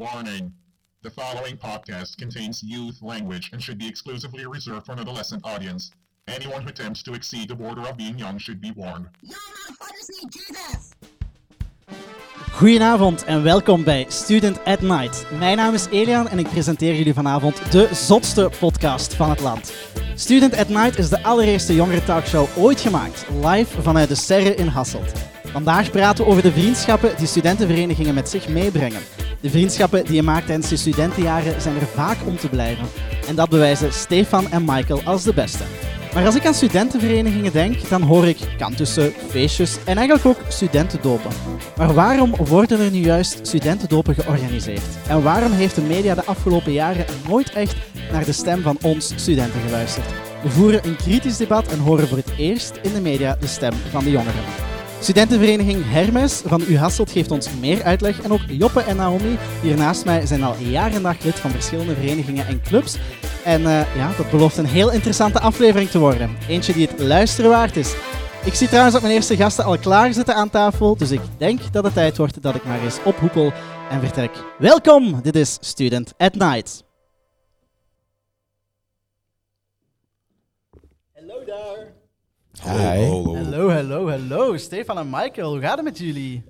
Warning. The following podcast contains youth language and should be exclusively reserved for an adolescent audience. Anyone who attempts to exceed the border of being young should be warned. You motherfuckers need Jesus! Goedenavond en welkom bij Student at Night. Mijn naam is Elian en ik presenteer jullie vanavond de zotste podcast van het land. Student at Night is de allereerste jongere talkshow ooit gemaakt, live vanuit de Serre in Hasselt. Vandaag praten we over de vriendschappen die studentenverenigingen met zich meebrengen. De vriendschappen die je maakt tijdens je studentenjaren zijn er vaak om te blijven. En dat bewijzen Stefan en Michael als de beste. Maar als ik aan studentenverenigingen denk, dan hoor ik kantussen, feestjes en eigenlijk ook studentendopen. Maar waarom worden er nu juist studentendopen georganiseerd? En waarom heeft de media de afgelopen jaren nooit echt naar de stem van ons studenten geluisterd? We voeren een kritisch debat en horen voor het eerst in de media de stem van de jongeren. Studentenvereniging Hermes van U Hasselt geeft ons meer uitleg. En ook Joppe en Naomi, hier naast mij, zijn al jaren lid van verschillende verenigingen en clubs. En eh, ja, dat belooft een heel interessante aflevering te worden. Eentje die het luisteren waard is. Ik zie trouwens dat mijn eerste gasten al klaar zitten aan tafel, dus ik denk dat het tijd wordt dat ik maar eens ophoepel en vertrek. Welkom, dit is Student at Night. Hi. Hallo, hallo, hallo. Stefan en Michael, hoe gaat het met jullie?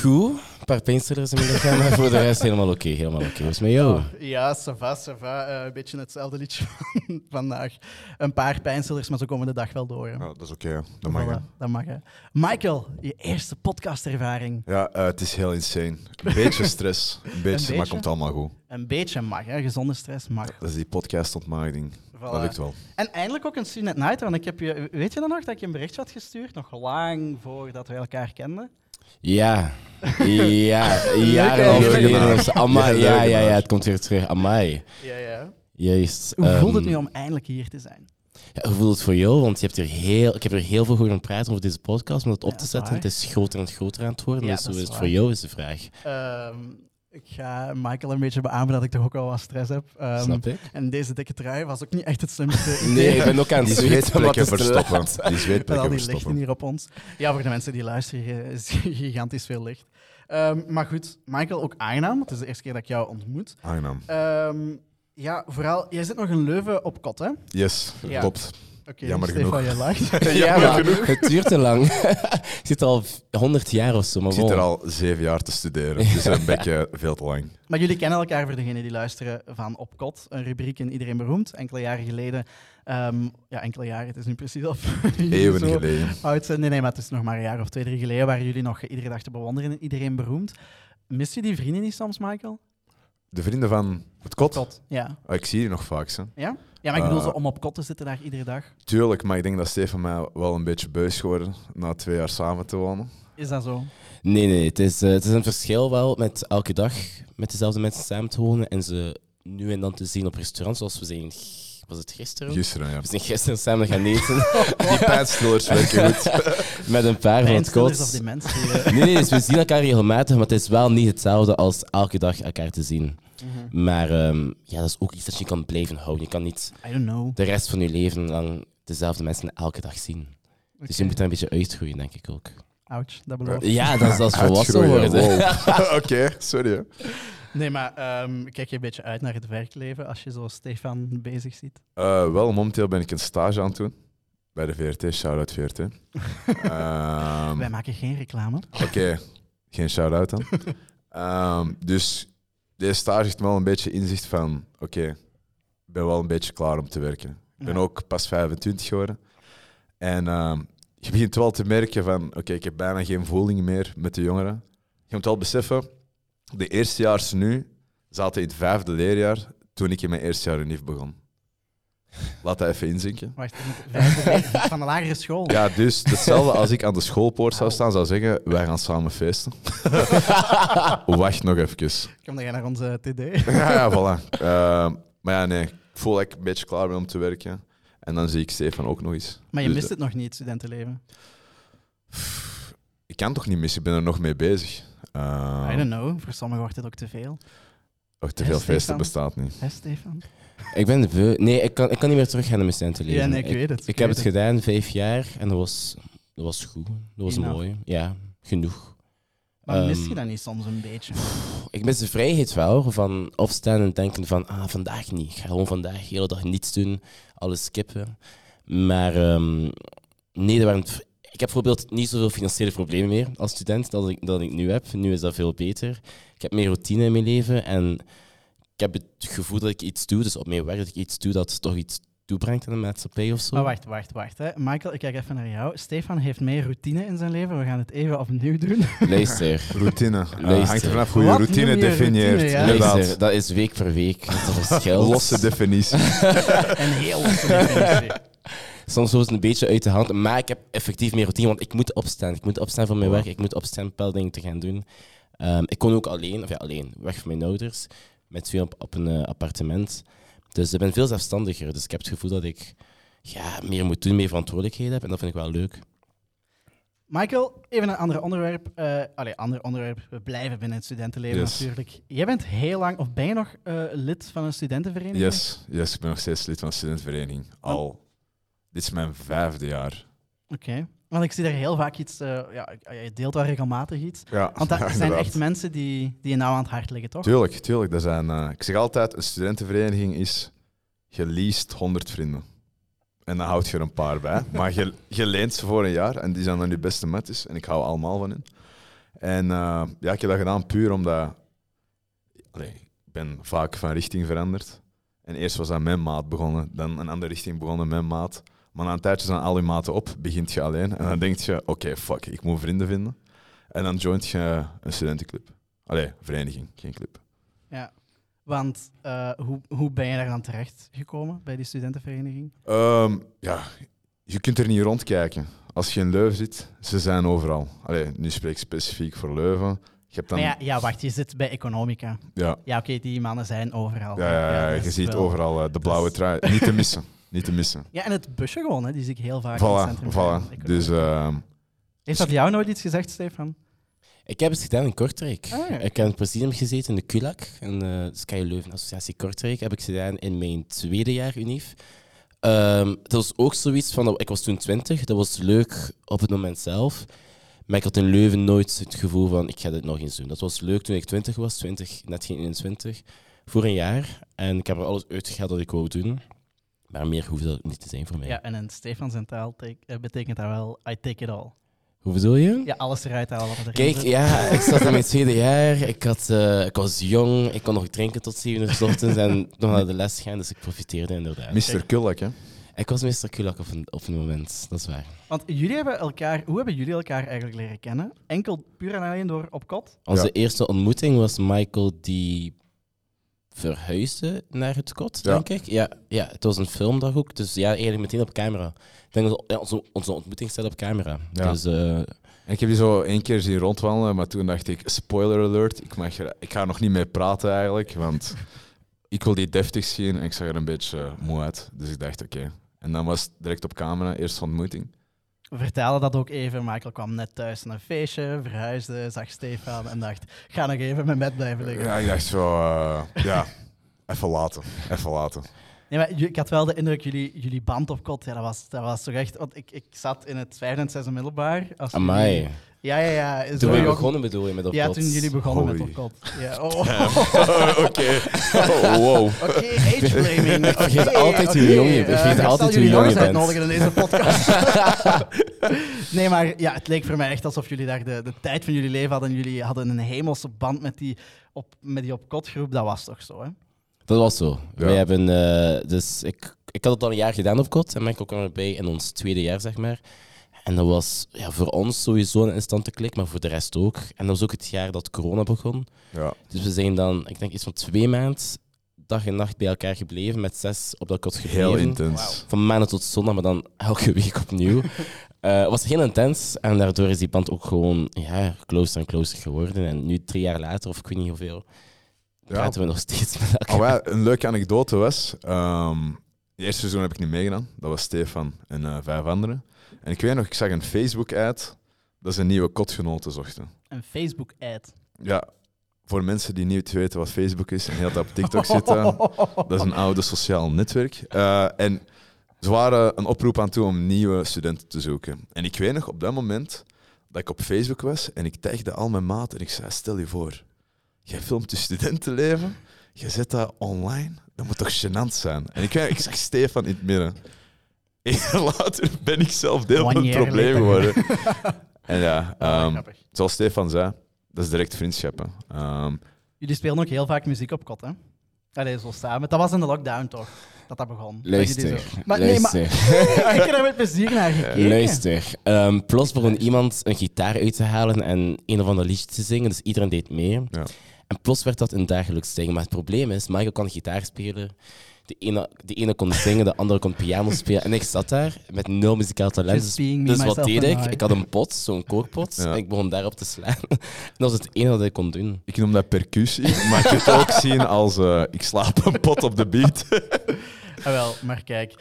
Goed. Een paar pijnstillers in mijn lichaam, maar voor de rest helemaal oké. helemaal oké. Hoe is het met jou? Ja, ça va, ça va. Eh, een beetje hetzelfde liedje van vandaag. Een paar pijnstillers, maar zo komen de dag wel door. Ja, dat is oké, dat mag. Voilà, dat mag, hè. Michael, je eerste podcastervaring. Ja, eh, het is heel insane. Een beetje stress, een beetje, maar beetje? komt allemaal goed. Een beetje mag, hè. Gezonde stress mag. Dat is die podcast-ontmaagding. Voilà. Dat lukt wel. En eindelijk ook een Student Night, want ik heb je... Weet je dan nog dat ik je een berichtje had gestuurd? Nog lang voordat we elkaar kenden? Ja. Ja, jaren geleden. Amai, Ja, ja, ja, ja, het komt weer terug. Amai. Ja, ja. Juist. Hoe voelt het ehm, nu om eindelijk hier te zijn? ja, hoe voelt het voor jou? Want je hebt er heel, ik heb er heel veel over praten over deze podcast, om het op te dat zetten. Het is groter en groter aan het worden. Ja, dus dat hoe is het voor jou, is de vraag. Ehm, ik ga Michael een beetje beamen dat ik toch ook wel wat stress heb. Ehm, Snap ik? En deze dikke trui was ook niet echt het slimste idee. Nee, ik ben ook aan Die het zweten, maar het zweetplekken verstoppen. Die Met al zweetplekken die lichten verstoppen. hier op ons. Ja, voor de mensen die luisteren is gigantisch veel licht. Ehm, maar goed, Michael, ook aangenaam. Het is de eerste keer dat ik jou ontmoet. Aangenaam. Ehm, ja, vooral, jij zit nog in Leuven op kot, hè? Yes, Ja. klopt. Stefan, genoeg. je lacht. Ja, Jammer maar genoeg. het duurt te lang. Ik zit al 100 jaar of zo, maar Ik zit er al zeven jaar te studeren, dus een beetje veel te lang. Maar jullie kennen elkaar voor degenen die luisteren van Op Kot, een rubriek in Iedereen Beroemd. Enkele jaren geleden, ehm, ja, enkele jaren, het is nu precies al Eeuwen geleden. oud. Nee, nee, maar het is nog maar een jaar of twee, drie geleden waren jullie nog iedere dag te bewonderen in Iedereen Beroemd. Mis je die vrienden niet soms, Michael? De vrienden van het kot, Kot, ja. Ah, ik zie die nog vaak. Hè. Ja? Ja, maar ik bedoel, zo om op kot te zitten daar iedere dag. Tuurlijk, maar ik denk dat Stefan mij wel een beetje beus geworden na twee jaar samen te wonen. Is dat zo? Nee, nee, het is, eh, het is een verschil wel met elke dag met dezelfde mensen samen te wonen en ze nu en dan te zien op restaurants, zoals we zijn, was het gisteren? Gisteren, ja. We zijn gisteren samen gaan eten Die pijnstillers werken goed. met een paar van het Pijnstillers kot. of die mensen die... Nee, nee, dus we zien elkaar regelmatig, maar het is wel niet hetzelfde als elke dag elkaar te zien. mhm. Maar ehm, ja, dat is ook iets dat je kan blijven houden. Je kan niet I don't know. de rest van je leven lang dezelfde mensen elke dag zien. Dus je moet daar een beetje uitgroeien, denk ik ook. Ouch, dat beloof ik. Ja, dat is, dat is volwassen worden. wow. Oké, sorry. hè. Nee, maar ehm, kijk je een beetje uit naar het werkleven als je zo Stefan bezig ziet? Eh, wel, momenteel ben ik een stage aan het doen. Bij de VRT, shout-out VRT. Ehm, Wij maken geen reclame. Oké, geen shout-out dan. Ehm, dus deze stage heeft me wel een beetje inzicht van... Oké, ik ben wel een beetje klaar om te werken. Ik ben Ja. ook pas 25 geworden. En je begint wel te merken van... Oké, ik heb bijna geen voeling meer met de jongeren. Je moet wel beseffen, de eerstejaars nu zaten in het vijfde leerjaar toen ik in mijn eerste jaar unief begon. Laat dat even inzinken. Wacht, van de lagere school. Ja, dus hetzelfde als ik aan de schoolpoort zou staan, zou zeggen, wij gaan samen feesten. Wacht nog even. Kom dan naar onze TD. Ja, ja, voilà. Eh, maar ja, nee, ik voel dat ik een beetje klaar ben om te werken. En dan zie ik Stefan ook nog eens. Maar je Dus mist het nog niet, studentenleven. Ik kan toch niet missen, ik ben er nog mee bezig. Eh, I don't know, voor sommigen wordt het ook te veel. och, te Hè, veel feesten Stefan? bestaat niet. Hè, Stefan? Ik ben. Nee, ik kan, ik kan niet meer teruggaan naar mijn studentenleven. Ja, nee, ik weet het. Ik, ik heb het gedaan, vijf jaar, en dat was, dat was goed. Dat was Enough. mooi. Ja, genoeg. Maar mis je Ehm, dat niet soms een beetje? Ik mis de vrijheid wel, van opstaan en denken van, ah, vandaag niet. Ik ga gewoon vandaag de hele dag niets doen, alles skippen. Maar ehm, nee, er waren, ik heb bijvoorbeeld niet zoveel financiële problemen meer als student dan ik, dan ik nu heb. Nu is dat veel beter. Ik heb meer routine in mijn leven en ik heb het gevoel dat ik iets doe, dus op mijn werk dat ik iets doe dat toch iets toebrengt aan de maatschappij of zo. Maar wacht, wacht, wacht. Hè. Michael, ik kijk even naar jou. Stefan heeft meer routine in zijn leven. We gaan het even opnieuw doen. Luister. Routine. Luister. hangt er vanaf hoe je routine je definieert. routine, ja? Inderdaad. Luister, dat is week per week. Dat is een verschil. Losse definitie. een heel losse definitie. Soms wordt het een beetje uit de hand, maar ik heb effectief meer routine, want ik moet opstaan. Ik moet opstaan voor mijn werk, ik moet opstaan bepaalde dingen te gaan doen. Ehm, ik kon ook alleen, of ja, alleen, weg van mijn ouders, met twee op, op een eh, appartement. Dus ik ben veel zelfstandiger, dus ik heb het gevoel dat ik ja, meer moet doen, meer verantwoordelijkheden heb, en dat vind ik wel leuk. Michael, even een ander onderwerp. eh allee, ander onderwerp. We blijven binnen het studentenleven Yes. natuurlijk. Jij bent heel lang, of ben je nog eh, lid van een studentenvereniging? Yes, yes, ik ben nog steeds lid van de studentenvereniging. Al. Dit is mijn vijfde jaar. Oké. Want ik zie daar heel vaak iets, eh, ja, je deelt wel regelmatig iets. Ja, Want dat ja, zijn echt mensen die, die je nou aan het hart liggen, toch? Tuurlijk, tuurlijk. Dat zijn, eh, ik zeg altijd, een studentenvereniging is geleased 100 vrienden. En dan houd je er een paar bij. Maar je, je leent ze voor een jaar en die zijn dan je beste matties. En ik hou allemaal van hen. En eh, ja, ik heb dat gedaan puur omdat... Allee, ik ben vaak van richting veranderd. En eerst was dat mijn maat begonnen, dan een andere richting begonnen mijn maat. Maar na een tijdje zijn al die maten op, begint je alleen. En dan denk je, oké, fuck, ik moet vrienden vinden. En dan joint je een studentenclub. Allee, vereniging, geen club. Ja. Want eh, hoe, hoe ben je daar dan terecht gekomen bij die studentenvereniging? Ehm, ja, je kunt er niet rondkijken. Als je in Leuven zit, ze zijn overal. Allee, nu spreek ik specifiek voor Leuven. Je hebt dan... Ja, ja, wacht, je zit bij Economica. ja, Ja, oké, die mannen zijn overal. ja, ja, je ziet wel- overal eh, de blauwe trui. Niet te missen. Niet te missen. Ja, en het busje gewoon, hè, die zie ik heel vaak in het Voilà, centrum. voilà. Dus ehm, Heeft dat jou nooit iets gezegd, Stefan? Ik heb het gedaan in Kortrijk. Ah, ja. Ik heb in het presidium gezeten in de KULAK, in de Sky Leuven Associatie Kortrijk. Heb ik gedaan in mijn tweede jaar UNIF. Ehm, dat was ook zoiets van, ik was toen 20, dat was leuk op het moment zelf. Maar ik had in Leuven nooit het gevoel van, ik ga dit nog eens doen. Dat was leuk toen ik 20 was, 20, net geen 21, voor een jaar. En ik heb er alles uitgehaald dat ik wou doen. Maar meer hoefde dat niet te zijn voor mij. Ja, en in Stefan zijn taal eh, betekent dat wel I take it all. Hoe bedoel je? Ja, alles eruit halen wat erin Kijk, zit. ja, ik zat in mijn tweede jaar. Ik, had, eh, ik was jong. Ik kon nog drinken tot 7 uur 's ochtends en nog naar de les gaan. Dus ik profiteerde inderdaad. Mr. Kullak, hè? Ik was Mr. Kulak op een, op een moment, dat is waar. Want jullie hebben elkaar... Hoe hebben jullie elkaar eigenlijk leren kennen? Enkel puur en alleen door op kot? Onze Ja. eerste ontmoeting was Michael die verhuisde naar het kot, denk ik. Ja, ja, het was een filmdag ook. Dus ja, eigenlijk meteen op camera. Ik denk dat ja, onze, onze ontmoeting staat op camera. Dus eh, En ik heb die zo één keer zien rondwandelen, maar toen dacht ik, spoiler alert, ik, mag er, ik ga er nog niet mee praten eigenlijk, want ik wil die deftig zien en ik zag er een beetje eh, moe uit. Dus ik dacht, oké. En dan was het direct op camera, eerste ontmoeting. We vertellen dat ook even. Michael kwam net thuis naar een feestje, verhuisde, zag Stefan en dacht, ga nog even mijn bed blijven liggen. Ja, ik dacht zo, eh, ja, even laten, even laten. Nee, maar ik had wel de indruk, jullie, jullie band op kot, ja, dat, was, dat was toch echt... Want ik, ik zat in het vijfde en zesde middelbaar. Als amai. jullie- Ja, ja, ja. Zo Toen we jong- begonnen bedoel je met op Ja, toen jullie begonnen met Holy. op kot. Ja, oh. oké. Oh, wow. Oké, age-blaming. Ik vergeet altijd hoe oké. jong je- ik Eh, vergeet ik zal altijd hoe jullie jong je jongens bent. uitnodigen in deze podcast. nee, maar ja, het leek voor mij echt alsof jullie daar de, de tijd van jullie leven hadden. Jullie hadden een hemelse band met die op, met die op kot groep. Dat was toch zo, hè? Dat was zo. Ja. Wij hebben, eh, dus ik, ik had het al een jaar gedaan op kot en Michael kwam erbij in ons tweede jaar, zeg maar. En dat was ja, voor ons sowieso een instante klik, maar voor de rest ook. En dat was ook het jaar dat corona begon. Ja, Dus we zijn dan, ik denk iets van twee maanden, dag en nacht bij elkaar gebleven, met zes op dat kot gebleven. heel intens. Van maandag tot zondag, maar dan elke week opnieuw. Eh, Het was heel intens en daardoor is die band ook gewoon ja, closer en closer geworden. En nu, drie jaar later, of ik weet niet hoeveel, Ja, praten we nog steeds met elkaar. Alweer, een leuke anekdote was, ehm het eerste seizoen heb ik niet meegedaan. Dat was Stefan en eh, vijf anderen. En ik weet nog, ik zag een Facebook-ad dat ze een nieuwe kotgenoten zochten. Een Facebook-ad. Ja, voor mensen die niet weten wat Facebook is en heel dat op TikTok zitten, dat is een oude sociaal netwerk. Eh, en ze waren een oproep aan toe om nieuwe studenten te zoeken. En ik weet nog, op dat moment dat ik op Facebook was en ik tagde al mijn maat en ik zei, stel je voor, jij filmt je studentenleven, je zet dat online, dat moet toch gênant zijn? En ik, ik zag Stefan in het midden. Een jaar later ben ik zelf deel van het probleem later. geworden. En ja, ehm, grappig. zoals Stefan zei, dat is direct vriendschappen. Ehm, Jullie spelen ook heel vaak muziek op kot, hè? Allee, zo samen. Dat was in de lockdown toch? Dat dat begon. Luister, Maar, nee, maar luister. ik heb er met plezier naar gekeken. Luister, ehm, plots begon iemand een gitaar uit te halen en een of ander liedje te zingen, dus iedereen deed mee. Ja. En plots werd dat een dagelijks ding. Maar het probleem is, Michael kan gitaar spelen, de ene, de ene kon zingen, de andere kon piano spelen. En ik zat daar met nul muzikaal talent. Just Dus, dus wat deed ik? Ik had een pot, zo'n kookpot, Ja. en ik begon daarop te slaan. En dat was het enige dat ik kon doen. ik noem dat percussie, maar je kunt het ook zien als eh, ik slaap een pot op de beat. Ah, wel, maar kijk.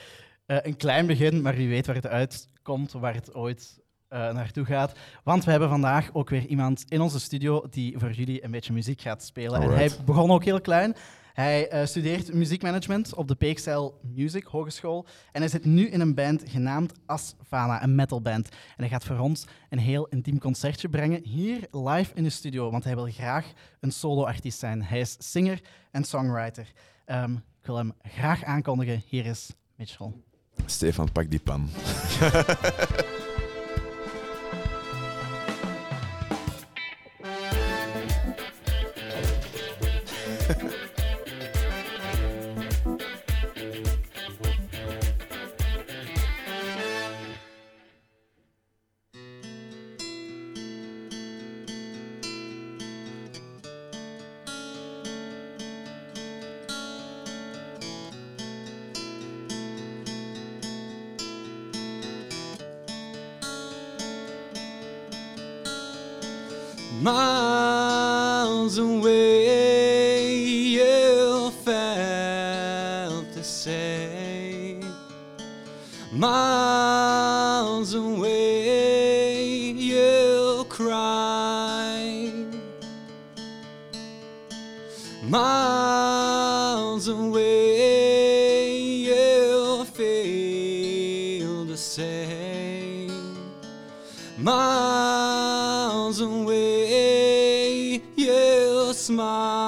eh, een klein begin, maar wie weet waar het uitkomt, waar het ooit eh, naartoe gaat. Want we hebben vandaag ook weer iemand in onze studio die voor jullie een beetje muziek gaat spelen. En hij begon ook heel klein. Hij eh, studeert muziekmanagement op de Peekstijl Music Hogeschool. En hij zit nu in een band genaamd Asfana, een metalband. En hij gaat voor ons een heel intiem concertje brengen hier live in de studio. Want hij wil graag een solo-artiest zijn. Hij is singer en songwriter. Ehm, ik wil hem graag aankondigen. Hier is Mitchell. Stefan, pak die pan. Miles away, you feel the same. Miles away, you smile.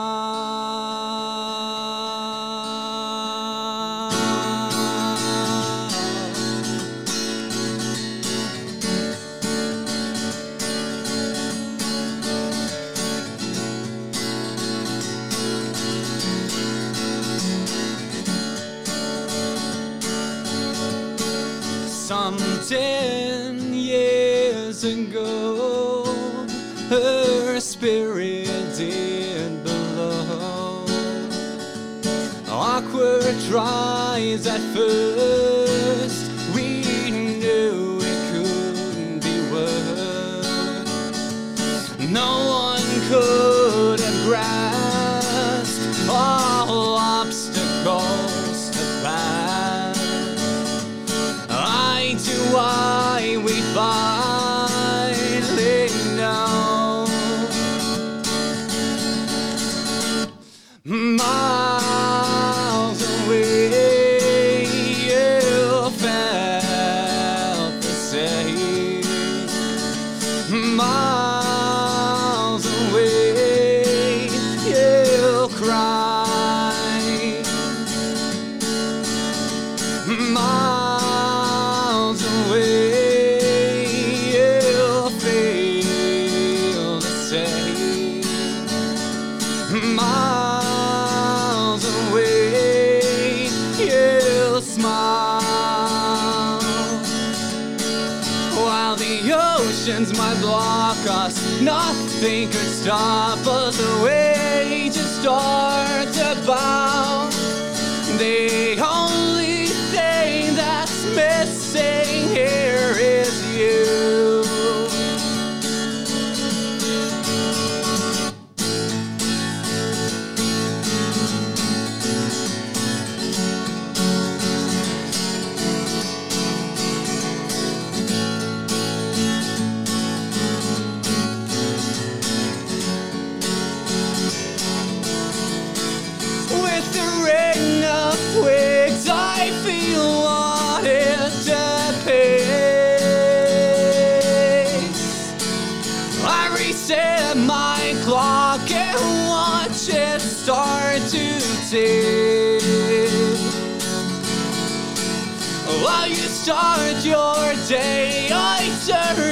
Start your day, I turn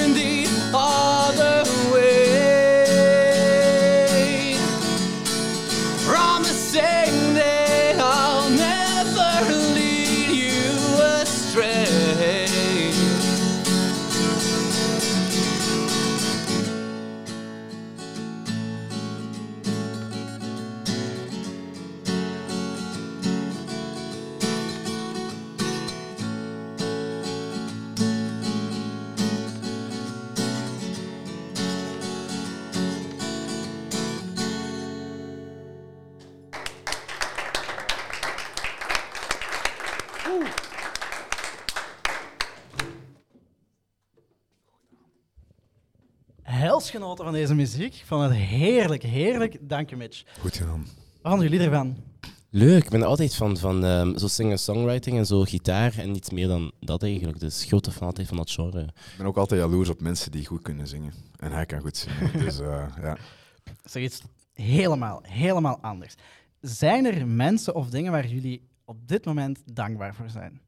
muziek. Ik vond het heerlijk, heerlijk. Dank je, Mitch. Goed gedaan. Wat vonden jullie ervan? Leuk, ik ben altijd van, van ehm, zo singer-songwriting en zo gitaar en niets meer dan dat eigenlijk. Dus grote fan altijd van dat genre. Ik ben ook altijd jaloers op mensen die goed kunnen zingen. En hij kan goed zingen. Dus eh, ja. Zeg iets helemaal, helemaal anders. Zijn er mensen of dingen waar jullie op dit moment dankbaar voor zijn?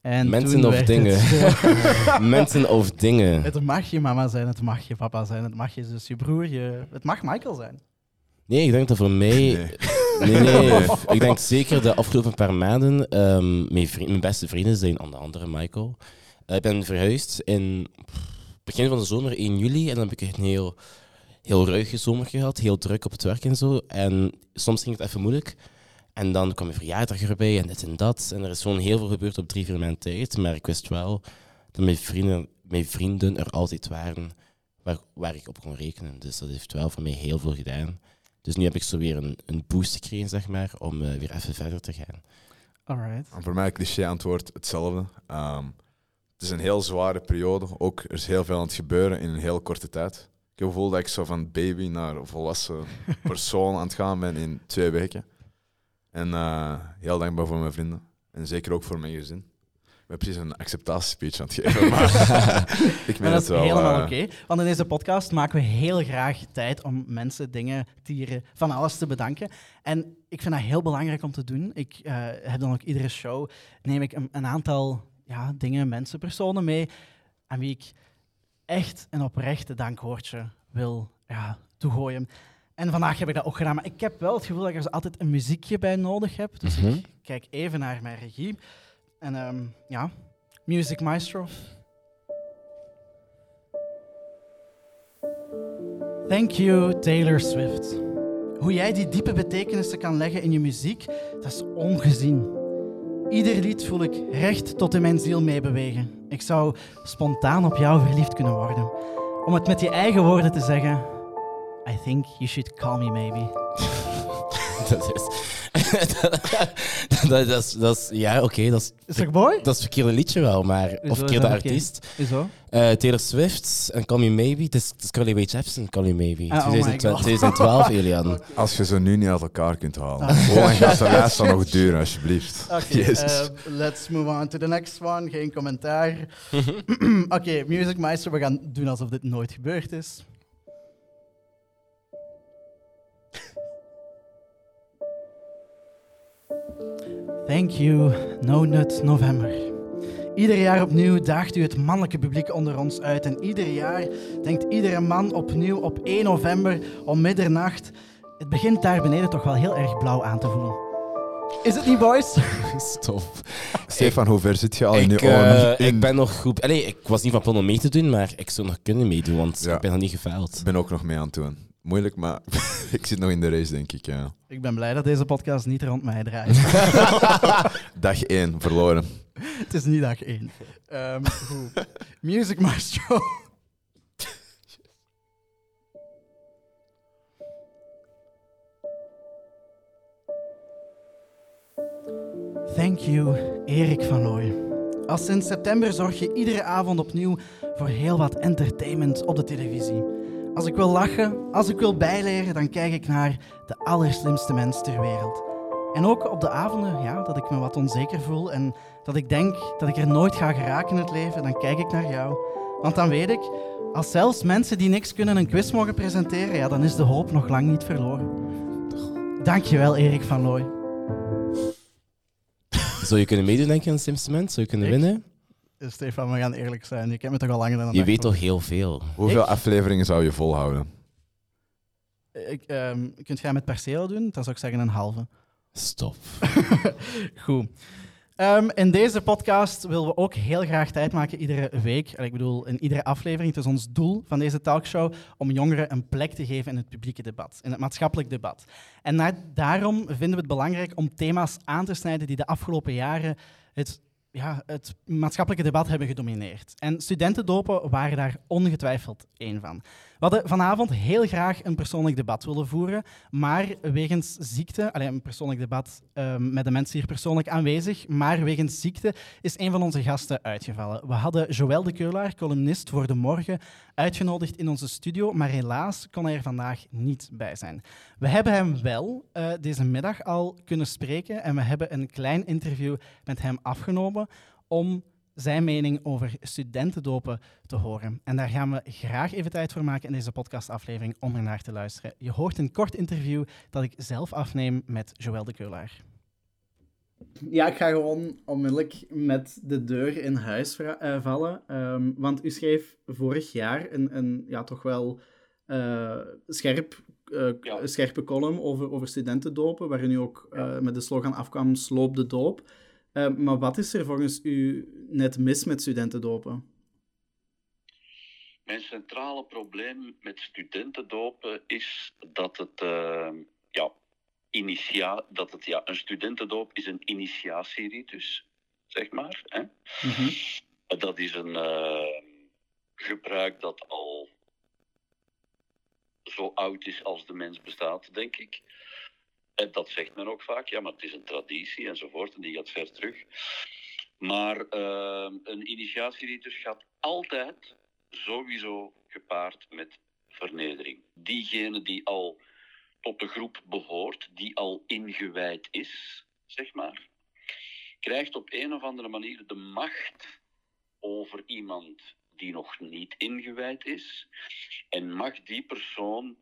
En Mensen of dingen? het- Mensen of dingen. Het mag je mama zijn, het mag je papa zijn, het mag je zus, je broer, je... het mag Michael zijn. Nee, ik denk dat voor mij... Nee. Nee, nee. Ik denk zeker de afgelopen paar maanden ehm, mijn, vri- mijn beste vrienden zijn onder andere Michael. Eh, ik ben verhuisd in begin van de zomer, 1 juli. En dan heb ik een heel, heel ruige zomer gehad. Heel druk op het werk en zo. En soms ging het even moeilijk. En dan kwam mijn verjaardag erbij en dit en dat. En er is gewoon heel veel gebeurd op drie, vier maanden tijd. Maar ik wist wel dat mijn vrienden, mijn vrienden er altijd waren waar, waar ik op kon rekenen. Dus dat heeft wel voor mij heel veel gedaan. Dus nu heb ik zo weer een, een boost gekregen, zeg maar, om eh, weer even verder te gaan. Alright. En voor mij cliché-antwoord hetzelfde. Ehm, het is een heel zware periode. Ook er is heel veel aan het gebeuren in een heel korte tijd. Ik heb het gevoel dat ik zo van baby naar volwassen persoon aan het gaan ben in twee weken. En eh, heel dankbaar voor mijn vrienden. En zeker ook voor mijn gezin. Ik ben precies een acceptatiespeech aan het geven. Maar ik meen dat is wel. helemaal eh, oké. Want in deze podcast maken we heel graag tijd om mensen, dingen, dieren, van alles te bedanken. En ik vind dat heel belangrijk om te doen. Ik eh, heb dan ook iedere show, neem ik een, een aantal ja, dingen, mensen, personen mee aan wie ik echt een oprechte dankwoordje wil ja, toegooien. En vandaag heb ik dat ook gedaan, maar ik heb wel het gevoel dat ik er altijd een muziekje bij nodig heb. Dus Mhm. ik kijk even naar mijn regie. En ehm, ja, Music Maestro. Thank you, Taylor Swift. Hoe jij die diepe betekenissen kan leggen in je muziek, dat is ongezien. Ieder lied voel ik recht tot in mijn ziel meebewegen. Ik zou spontaan op jou verliefd kunnen worden. Om het met je eigen woorden te zeggen. I think you should call me maybe. dat is... dat, dat, is, dat is... Ja, oké, dat, is, Is dat mooi? dat is het verkeerde liedje wel, maar... Of is verkeerde dat verkeerd? artiest. Hoezo? Eh, Taylor Swift en Call Me Maybe. Het is, het is Carly Rae Jepsen, Call Me Maybe. Ah, oh my 2012, God. 2012, Elian. Als je ze nu niet uit elkaar kunt halen. Hoe lang gaat de lijst dan nog duren, alsjeblieft? Oké, Jezus. eh, let's move on to the next one. Geen commentaar. Oké, Music Meister, we gaan doen alsof dit nooit gebeurd is. Thank you, No Nut November. Ieder jaar opnieuw daagt u het mannelijke publiek onder ons uit. En ieder jaar denkt iedere man opnieuw op 1 november om middernacht. Het begint daar beneden toch wel heel erg blauw aan te voelen. Is het niet, boys? Stop. Stefan, hoe ver zit je al in Ik, je eh, oren? ik ben nog goed... Allee, ik was niet van plan om mee te doen, maar ik zou nog kunnen meedoen, want Ja. ik ben nog niet gefaald. Ik ben ook nog mee aan het doen. Moeilijk, maar ik zit nog in de race, denk ik. Ja. Ik ben blij dat deze podcast niet rond mij draait. Dag 1, verloren. het is niet dag één. Ehm, goed. Music Maestro. Thank you, Erik van Looy. Al sinds september zorg je iedere avond opnieuw voor heel wat entertainment op de televisie. Als ik wil lachen, als ik wil bijleren, dan kijk ik naar de allerslimste mens ter wereld. En ook op de avonden ja, dat ik me wat onzeker voel en dat ik denk dat ik er nooit ga geraken in het leven, dan kijk ik naar jou. Want dan weet ik, als zelfs mensen die niks kunnen een quiz mogen presenteren, ja, dan is de hoop nog lang niet verloren. Dankjewel, Erik van Looy. Zou je kunnen meedoen, denk je, aan Simsement? Zou je kunnen Ik? winnen? Stefan, we gaan eerlijk zijn. Je kent me toch al langer dan een Je weet toch? heel veel. Hoeveel Ik? afleveringen zou je volhouden? Ik, ehm, kunt jij met perceel doen? Dan zou ik zeggen een halve. Stop. Goed. Ehm, in deze podcast willen we ook heel graag tijd maken iedere week. En Ik bedoel, in iedere aflevering. Het is ons doel van deze talkshow om jongeren een plek te geven in het publieke debat, in het maatschappelijk debat. En daarom vinden we het belangrijk om thema's aan te snijden die de afgelopen jaren het, ja, het maatschappelijke debat hebben gedomineerd. En studentendopen waren daar ongetwijfeld één van. We hadden vanavond heel graag een persoonlijk debat willen voeren, maar wegens ziekte, alleen een persoonlijk debat ehm, met de mensen hier persoonlijk aanwezig, maar wegens ziekte is een van onze gasten uitgevallen. We hadden Joël de Keulaar, columnist voor De Morgen, uitgenodigd in onze studio, maar helaas kon hij er vandaag niet bij zijn. We hebben hem wel eh, deze middag al kunnen spreken en we hebben een klein interview met hem afgenomen om zijn mening over studentendopen te horen. En daar gaan we graag even tijd voor maken in deze podcastaflevering om er naar te luisteren. Je hoort een kort interview dat ik zelf afneem met Joël de Keulaar. Ja, ik ga gewoon onmiddellijk met de deur in huis eh, vallen. Ehm, want u schreef vorig jaar een, een ja, toch wel eh, scherp, eh, Ja. scherpe column over, over studentendopen, waarin u ook eh, met de slogan afkwam sloop de doop. Eh, maar wat is er volgens u net mis met studentendopen? Mijn centrale probleem met studentendopen is dat het, eh, ja, initia dat het, ja, een studentendoop is een initiatieritus, zeg maar. Hè? Mhm. Dat is een eh, gebruik dat al zo oud is als de mens bestaat, denk ik. En dat zegt men ook vaak, ja, maar het is een traditie enzovoort, en die gaat ver terug. Maar eh, een initiatieritus gaat altijd sowieso gepaard met vernedering. Diegene die al tot de groep behoort, die al ingewijd is, zeg maar, krijgt op een of andere manier de macht over iemand die nog niet ingewijd is. En mag die persoon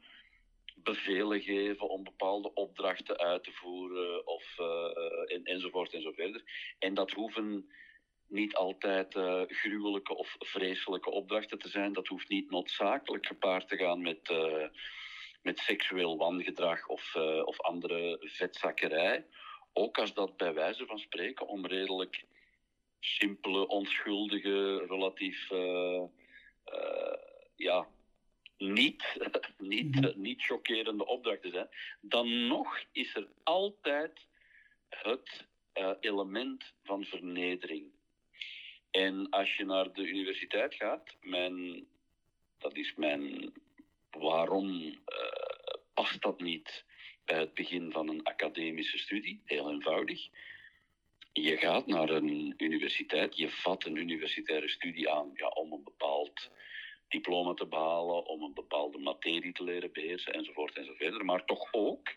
bevelen geven om bepaalde opdrachten uit te voeren of, eh, en, enzovoort en zo verder. En dat hoeven niet altijd eh, gruwelijke of vreselijke opdrachten te zijn. Dat hoeft niet noodzakelijk gepaard te gaan met, eh, met seksueel wangedrag of, eh, of andere vetzakkerij. Ook als dat bij wijze van spreken om redelijk simpele, onschuldige, relatief eh, eh, ja, niet, niet, eh, niet chockerende opdrachten zijn, dan nog is er altijd het eh, element van vernedering. En als je naar de universiteit gaat, mijn, dat is mijn waarom eh, past dat niet bij het begin van een academische studie? Heel eenvoudig. Je gaat naar een universiteit, je vat een universitaire studie aan ja, om een bepaald diploma te behalen, om een bepaalde materie te leren beheersen enzovoort enzovoort. Maar toch ook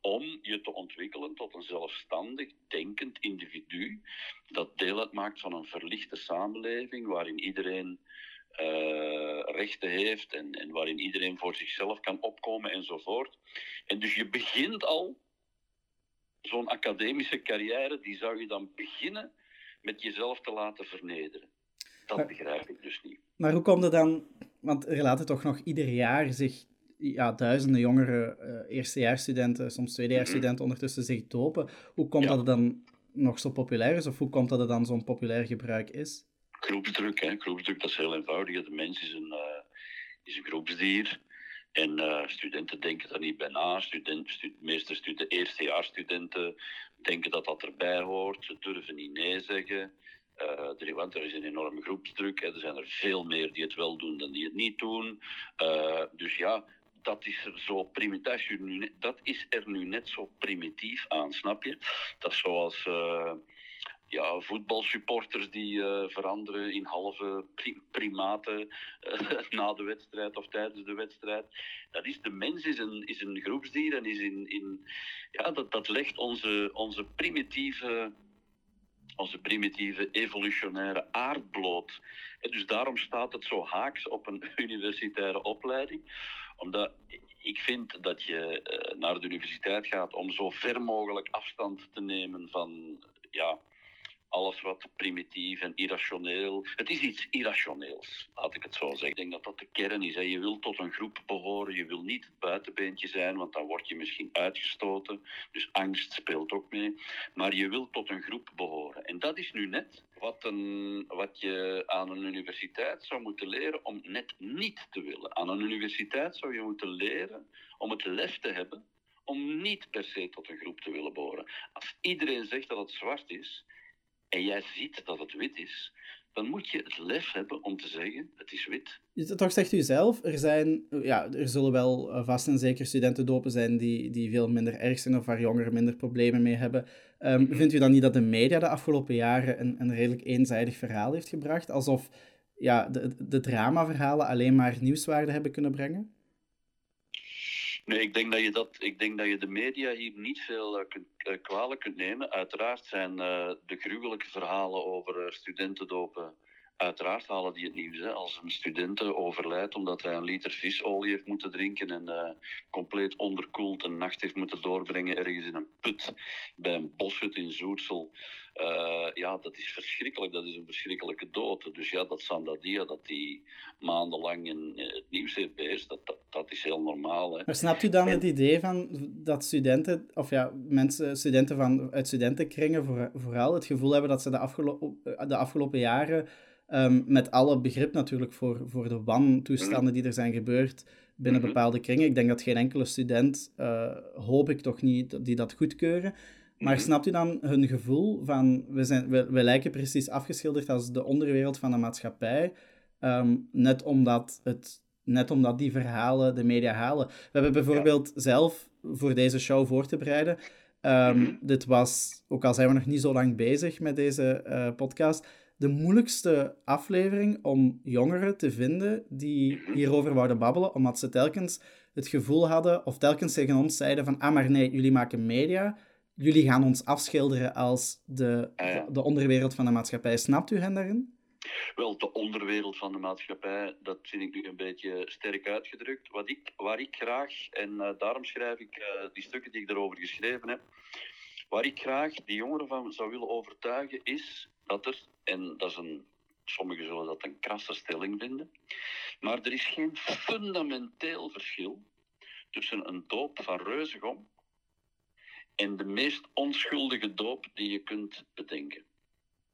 om je te ontwikkelen tot een zelfstandig, denkend individu dat deel uitmaakt van een verlichte samenleving waarin iedereen eh, rechten heeft en, en waarin iedereen voor zichzelf kan opkomen enzovoort. En dus je begint al zo'n academische carrière, die zou je dan beginnen met jezelf te laten vernederen. Dat begrijp ik dus niet. Maar hoe komt het dan, want er laten toch nog ieder jaar zich ja, duizenden jongere eh, eerstejaarsstudenten, soms tweedejaarsstudenten ondertussen zich dopen. Hoe komt Ja. dat het dan nog zo populair is, of hoe komt dat het dan zo'n populair gebruik is? Groepsdruk, hè. Groepsdruk, dat is heel eenvoudig. De mens is een, eh, is een groepsdier. En eh, studenten denken daar niet bij na. Student, stu- de meeste studen, eerstejaarsstudenten denken dat dat erbij hoort. Ze durven niet nee zeggen. Eh, want er is een enorme groepsdruk. Er zijn er veel meer die het wel doen dan die het niet doen. Eh, dus ja, dat is er zo primitief. Dat is er nu net- zo primitief aan, snap je? Dat is zoals. eh, ja, voetbalsupporters die veranderen in halve pri- primaten na de wedstrijd of tijdens de wedstrijd. Dat is, de mens is een, is een groepsdier en is in, in, ja, dat, dat legt onze, onze, primitieve, onze primitieve evolutionaire aard bloot. En dus daarom staat het zo haaks op een universitaire opleiding. Omdat ik vind dat je eh, naar de universiteit gaat om zo ver mogelijk afstand te nemen van ja, alles wat primitief en irrationeel. Het is iets irrationeels, laat ik het zo zeggen. Ik denk dat dat de kern is. Je wil tot een groep behoren, je wil niet het buitenbeentje zijn, want dan word je misschien uitgestoten. Dus angst speelt ook mee. Maar je wil tot een groep behoren. En dat is nu net wat, een, wat je aan een universiteit zou moeten leren om net niet te willen. Aan een universiteit zou je moeten leren om het lef te hebben om niet per se tot een groep te willen behoren. Als iedereen zegt dat het zwart is, en jij ziet dat het wit is, dan moet je het lef hebben om te zeggen, het is wit. Toch zegt u zelf, er, zijn, ja, er zullen wel eh, vast en zeker studentendopen zijn die, die veel minder erg zijn of waar jongeren minder problemen mee hebben. Um, vindt u dan niet dat de media de afgelopen jaren een, een redelijk eenzijdig verhaal heeft gebracht? Alsof ja, de, de dramaverhalen alleen maar nieuwswaarde hebben kunnen brengen? Nee, ik denk dat je, dat, ik denk dat je de media hier niet veel uh, kunt, uh, kwalijk kunt nemen. Uiteraard zijn uh, de gruwelijke verhalen over studentendopen. Uiteraard halen die het nieuws. Hè. Als een student overlijdt omdat hij een liter visolie heeft moeten drinken en compleet onderkoeld een nacht heeft moeten doorbrengen ergens in een put bij een boshut in Zoetsel. Uh, ja, dat is verschrikkelijk. Dat is een verschrikkelijke dood. Dus ja, dat Sandadia, dat die maandenlang in het nieuws heeft beheerst, dat, dat, dat is heel normaal. Hè. Maar snapt u dan en... het idee van dat studenten, of ja, mensen, studenten van, uit studentenkringen voor, vooral het gevoel hebben dat ze de, afgelo de afgelopen jaren, um, met alle begrip natuurlijk voor, voor de wantoestanden die er zijn gebeurd binnen Mhm. bepaalde kringen, ik denk dat geen enkele student, uh, hoop ik toch niet, die dat goedkeuren, maar Mhm. snapt u dan hun gevoel van, we, zijn, we, we lijken precies afgeschilderd als de onderwereld van de maatschappij, ehm, net, omdat het, net omdat die verhalen de media halen. We hebben bijvoorbeeld zelf, voor deze show voor te bereiden, ehm, Mhm. dit was, ook al zijn we nog niet zo lang bezig met deze eh, podcast, de moeilijkste aflevering om jongeren te vinden die hierover wouden babbelen, omdat ze telkens het gevoel hadden, of telkens tegen ons zeiden van, ah maar nee, jullie maken media, jullie gaan ons afschilderen als de, de onderwereld van de maatschappij. Snapt u hen daarin? Wel, de onderwereld van de maatschappij, dat vind ik nu een beetje sterk uitgedrukt. Wat ik, waar ik graag, en eh, daarom schrijf ik eh, die stukken die ik erover geschreven heb, waar ik graag die jongeren van zou willen overtuigen, is dat er, en dat is een, sommigen zullen dat een krasse stelling vinden, maar er is geen fundamenteel verschil tussen een doop van reuzegom en de meest onschuldige doop die je kunt bedenken.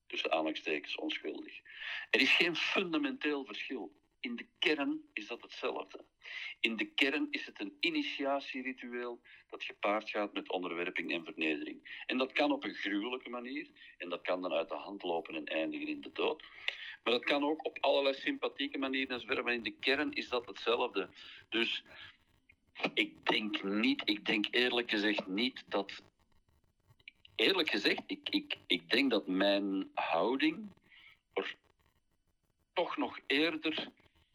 Tussen aanhalingstekens onschuldig. Er is geen fundamenteel verschil. In de kern is dat hetzelfde. In de kern is het een initiatieritueel dat gepaard gaat met onderwerping en vernedering. En dat kan op een gruwelijke manier, en dat kan dan uit de hand lopen en eindigen in de dood. Maar dat kan ook op allerlei sympathieke manieren. Maar in de kern is dat hetzelfde. Dus ik denk niet, ik denk eerlijk gezegd niet dat. Eerlijk gezegd, ik, ik, ik denk dat mijn houding er toch nog eerder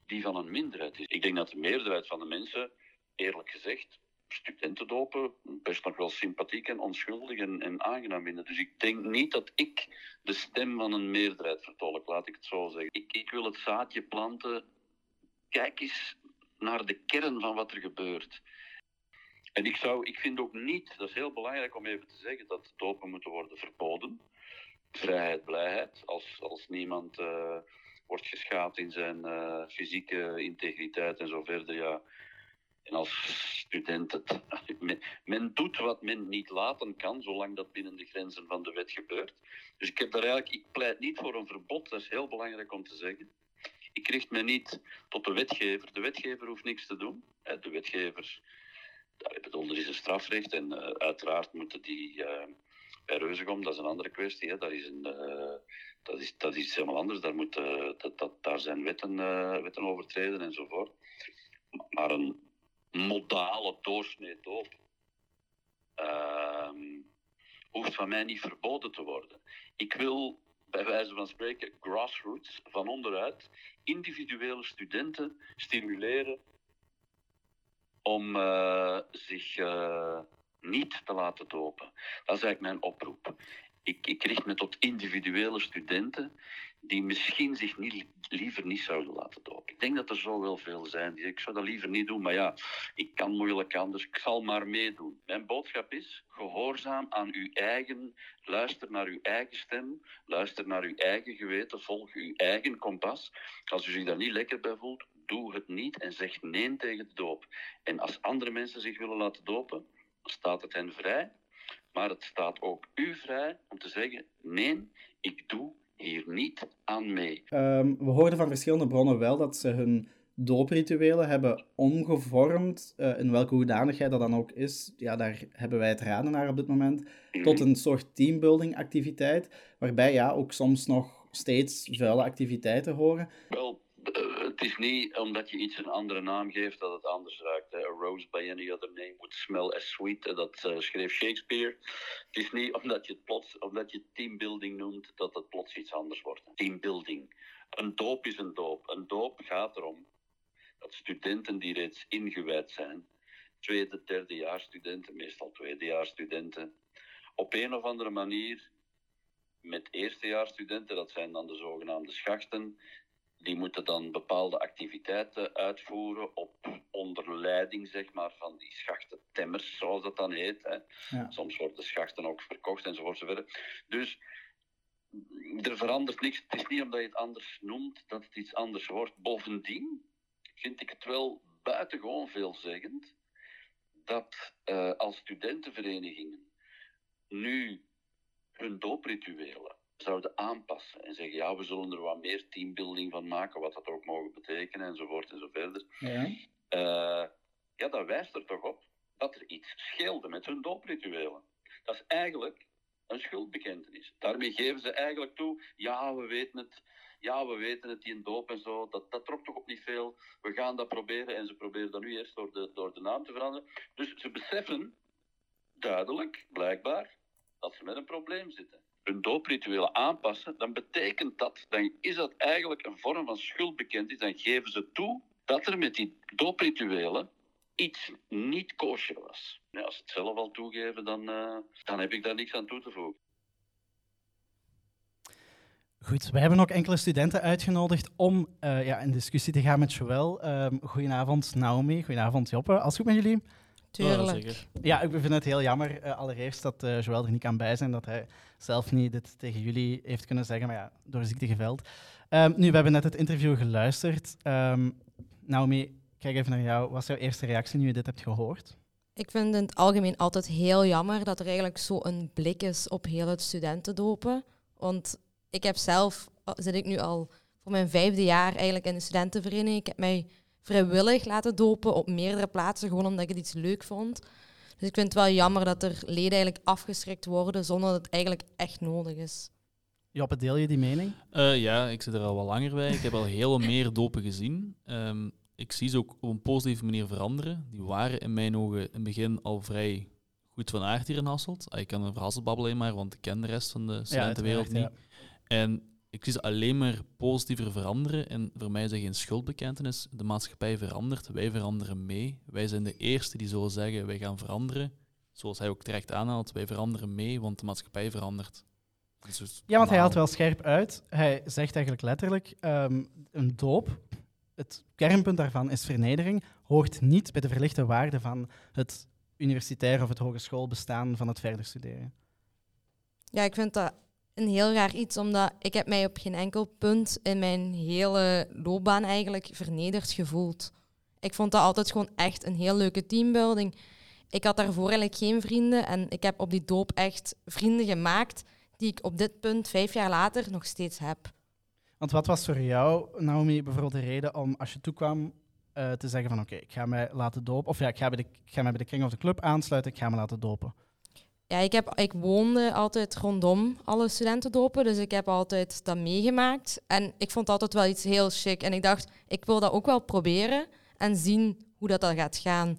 die van een minderheid is. Ik denk dat de meerderheid van de mensen, eerlijk gezegd, studentendopen best nog wel sympathiek en onschuldig en, en aangenaam vinden. Dus ik denk niet dat ik de stem van een meerderheid vertolk, laat ik het zo zeggen. Ik, ik wil het zaadje planten. Kijk eens naar de kern van wat er gebeurt. En ik, zou, ik vind ook niet, dat is heel belangrijk om even te zeggen, dat dopen moeten worden verboden. Vrijheid, blijheid. Als, als niemand uh, wordt geschaad in zijn uh, fysieke integriteit en zo verder, ja. En als student, het, men, men, doet wat men niet laten kan, zolang dat binnen de grenzen van de wet gebeurt. Dus ik heb daar eigenlijk, ik pleit niet voor een verbod, dat is heel belangrijk om te zeggen. Ik richt me niet tot de wetgever. De wetgever hoeft niks te doen. De wetgever, ik bedoel, er is een strafrecht en uh, uiteraard moeten die uh, bij Reuzegom, dat is een andere kwestie, hè, dat, is een, dat, is, dat is iets helemaal anders. Daar, moet, dat, dat, daar zijn wetten, wetten overtreden enzovoort. Maar een modale doorsnee doop ehm, hoeft van mij niet verboden te worden. Ik wil bij wijze van spreken grassroots, van onderuit, individuele studenten stimuleren om uh, zich uh, niet te laten dopen. Dat is eigenlijk mijn oproep. Ik, ik richt me tot individuele studenten die misschien zich niet, liever niet zouden laten dopen. Ik denk dat er zo wel veel zijn die ik zou dat liever niet doen, maar ja, ik kan moeilijk anders, ik zal maar meedoen. Mijn boodschap is, gehoorzaam aan uw eigen, luister naar uw eigen stem, luister naar uw eigen geweten, volg uw eigen kompas. Als u zich daar niet lekker bij voelt, doe het niet en zeg nee tegen de doop. En als andere mensen zich willen laten dopen, staat het hen vrij. Maar het staat ook u vrij om te zeggen: nee, ik doe hier niet aan mee. Ehm, we hoorden van verschillende bronnen wel dat ze hun dooprituelen hebben omgevormd, eh, in welke hoedanigheid dat dan ook is. Ja, daar hebben wij het raden naar op dit moment. Tot een soort teambuilding activiteit, waarbij ja, ook soms nog steeds vuile activiteiten horen. Wel, het is niet omdat je iets een andere naam geeft dat het anders ruikt. A rose by any other name would smell as sweet. Dat eh, schreef Shakespeare. Het is niet omdat je het plots, omdat je teambuilding noemt, dat het plots iets anders wordt. Teambuilding. Een doop is een doop. Een doop gaat erom dat studenten die reeds ingewijd zijn, tweede, studenten, meestal tweedejaarsstudenten, op een of andere manier met eerstejaarsstudenten, dat zijn dan de zogenaamde schachten, die moeten dan bepaalde activiteiten uitvoeren op onder leiding zeg maar, van die schachtentemmers, zoals dat dan heet. Hè. Ja. Soms worden de schachten ook verkocht enzovoort. enzovoort. Dus er verandert niks. Het is niet omdat je het anders noemt dat het iets anders wordt. Bovendien vind ik het wel buitengewoon veelzeggend dat eh, als studentenverenigingen nu hun dooprituelen zouden aanpassen en zeggen, ja, we zullen er wat meer teambuilding van maken, wat dat ook mogen betekenen, enzovoort en zo verder. Ja. Eh, ja, dat wijst er toch op dat er iets scheelde met hun dooprituelen. Dat is eigenlijk een schuldbekentenis. Daarmee geven ze eigenlijk toe, ja, we weten het, ja, we weten het, die doop en zo, dat, dat trok toch op niet veel. We gaan dat proberen en ze proberen dat nu eerst door de, door de naam te veranderen. Dus ze beseffen duidelijk, blijkbaar, dat ze met een probleem zitten. Hun dooprituelen aanpassen, dan betekent dat, dan is dat eigenlijk een vorm van schuldbekentenis. Dan geven ze toe dat er met die dooprituelen iets niet kosher was. Als ze het zelf al toegeven, dan, eh, dan heb ik daar niks aan toe te voegen. Goed, we hebben ook enkele studenten uitgenodigd om eh, ja, in discussie te gaan met Joël. Ehm goedenavond Naomi, goedenavond Joppe. Alles goed met jullie? Tuurlijk. zeker. Ja, ik vind het heel jammer eh, allereerst dat eh Joël er niet kan bij zijn, dat hij zelf niet dit tegen jullie heeft kunnen zeggen, maar ja, door ziekte geveld. Ehm, nu, we hebben net het interview geluisterd. Ehm, Naomi, ik kijk even naar jou. Wat is jouw eerste reactie nu je dit hebt gehoord? Ik vind in het algemeen altijd heel jammer dat er eigenlijk zo een blik is op heel het studentendopen. Want ik heb zelf, al zit ik nu al voor mijn vijfde jaar eigenlijk in de studentenvereniging. Ik heb mij vrijwillig laten dopen op meerdere plaatsen, gewoon omdat ik het iets leuk vond. Dus ik vind het wel jammer dat er leden eigenlijk afgeschrikt worden zonder dat het eigenlijk echt nodig is. Joppe, deel je die mening? Eh, ja, ik zit er al wat langer bij. Ik heb al heel wat meer dopen gezien. Ehm, ik zie ze ook op een positieve manier veranderen. Die waren in mijn ogen in het begin al vrij goed van aard hier in Hasselt. Ah, Ik kan over Hasselt babbelen maar, want ik ken de rest van de studentenwereld uiteraard, niet. En ik zie ze alleen maar positiever veranderen. En voor mij is dat geen schuldbekentenis. De maatschappij verandert, wij veranderen mee. Wij zijn de eerste die zullen zeggen, wij gaan veranderen. Zoals hij ook terecht aanhaalt, wij veranderen mee, want de maatschappij verandert. Dus Ja, want hij haalt wel scherp uit. Hij zegt eigenlijk letterlijk, ehm, een doop, het kernpunt daarvan is vernedering, hoort niet bij de verlichte waarde van het universitair of het hogeschoolbestaan van het verder studeren. Ja, ik vind dat een heel raar iets, omdat ik heb mij op geen enkel punt in mijn hele loopbaan eigenlijk vernederd gevoeld. Ik vond dat altijd gewoon echt een heel leuke teambuilding. Ik had daarvoor eigenlijk geen vrienden en ik heb op die doop echt vrienden gemaakt die ik op dit punt vijf jaar later nog steeds heb. Want wat was voor jou, Naomi, bijvoorbeeld de reden om als je toekwam eh, te zeggen van oké, ik ga mij laten dopen, of ja, ik ga, bij de, ga mij bij de kring of de club aansluiten, ik ga me laten dopen. Ja, ik, heb, ik woonde altijd rondom alle studentendopen, dus ik heb altijd dat meegemaakt. En ik vond altijd wel iets heel chic. En ik dacht, ik wil dat ook wel proberen en zien hoe dat, dan gaat gaan.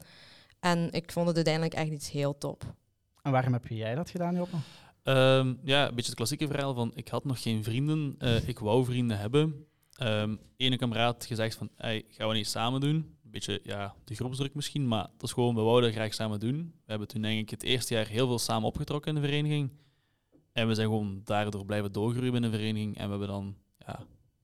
En ik vond het uiteindelijk echt iets heel top. En waarom heb jij dat gedaan, Joppe? Ehm, ja, een beetje het klassieke verhaal van ik had nog geen vrienden, eh, ik wou vrienden hebben. Ehm ene kameraad gezegd van, hey, gaan we niet samen doen? Beetje, ja, de groepsdruk misschien, maar dat is gewoon, we wouden graag samen doen. We hebben toen denk ik het eerste jaar heel veel samen opgetrokken in de vereniging. En we zijn gewoon daardoor blijven doorgroeien binnen de vereniging. En we hebben dan ja,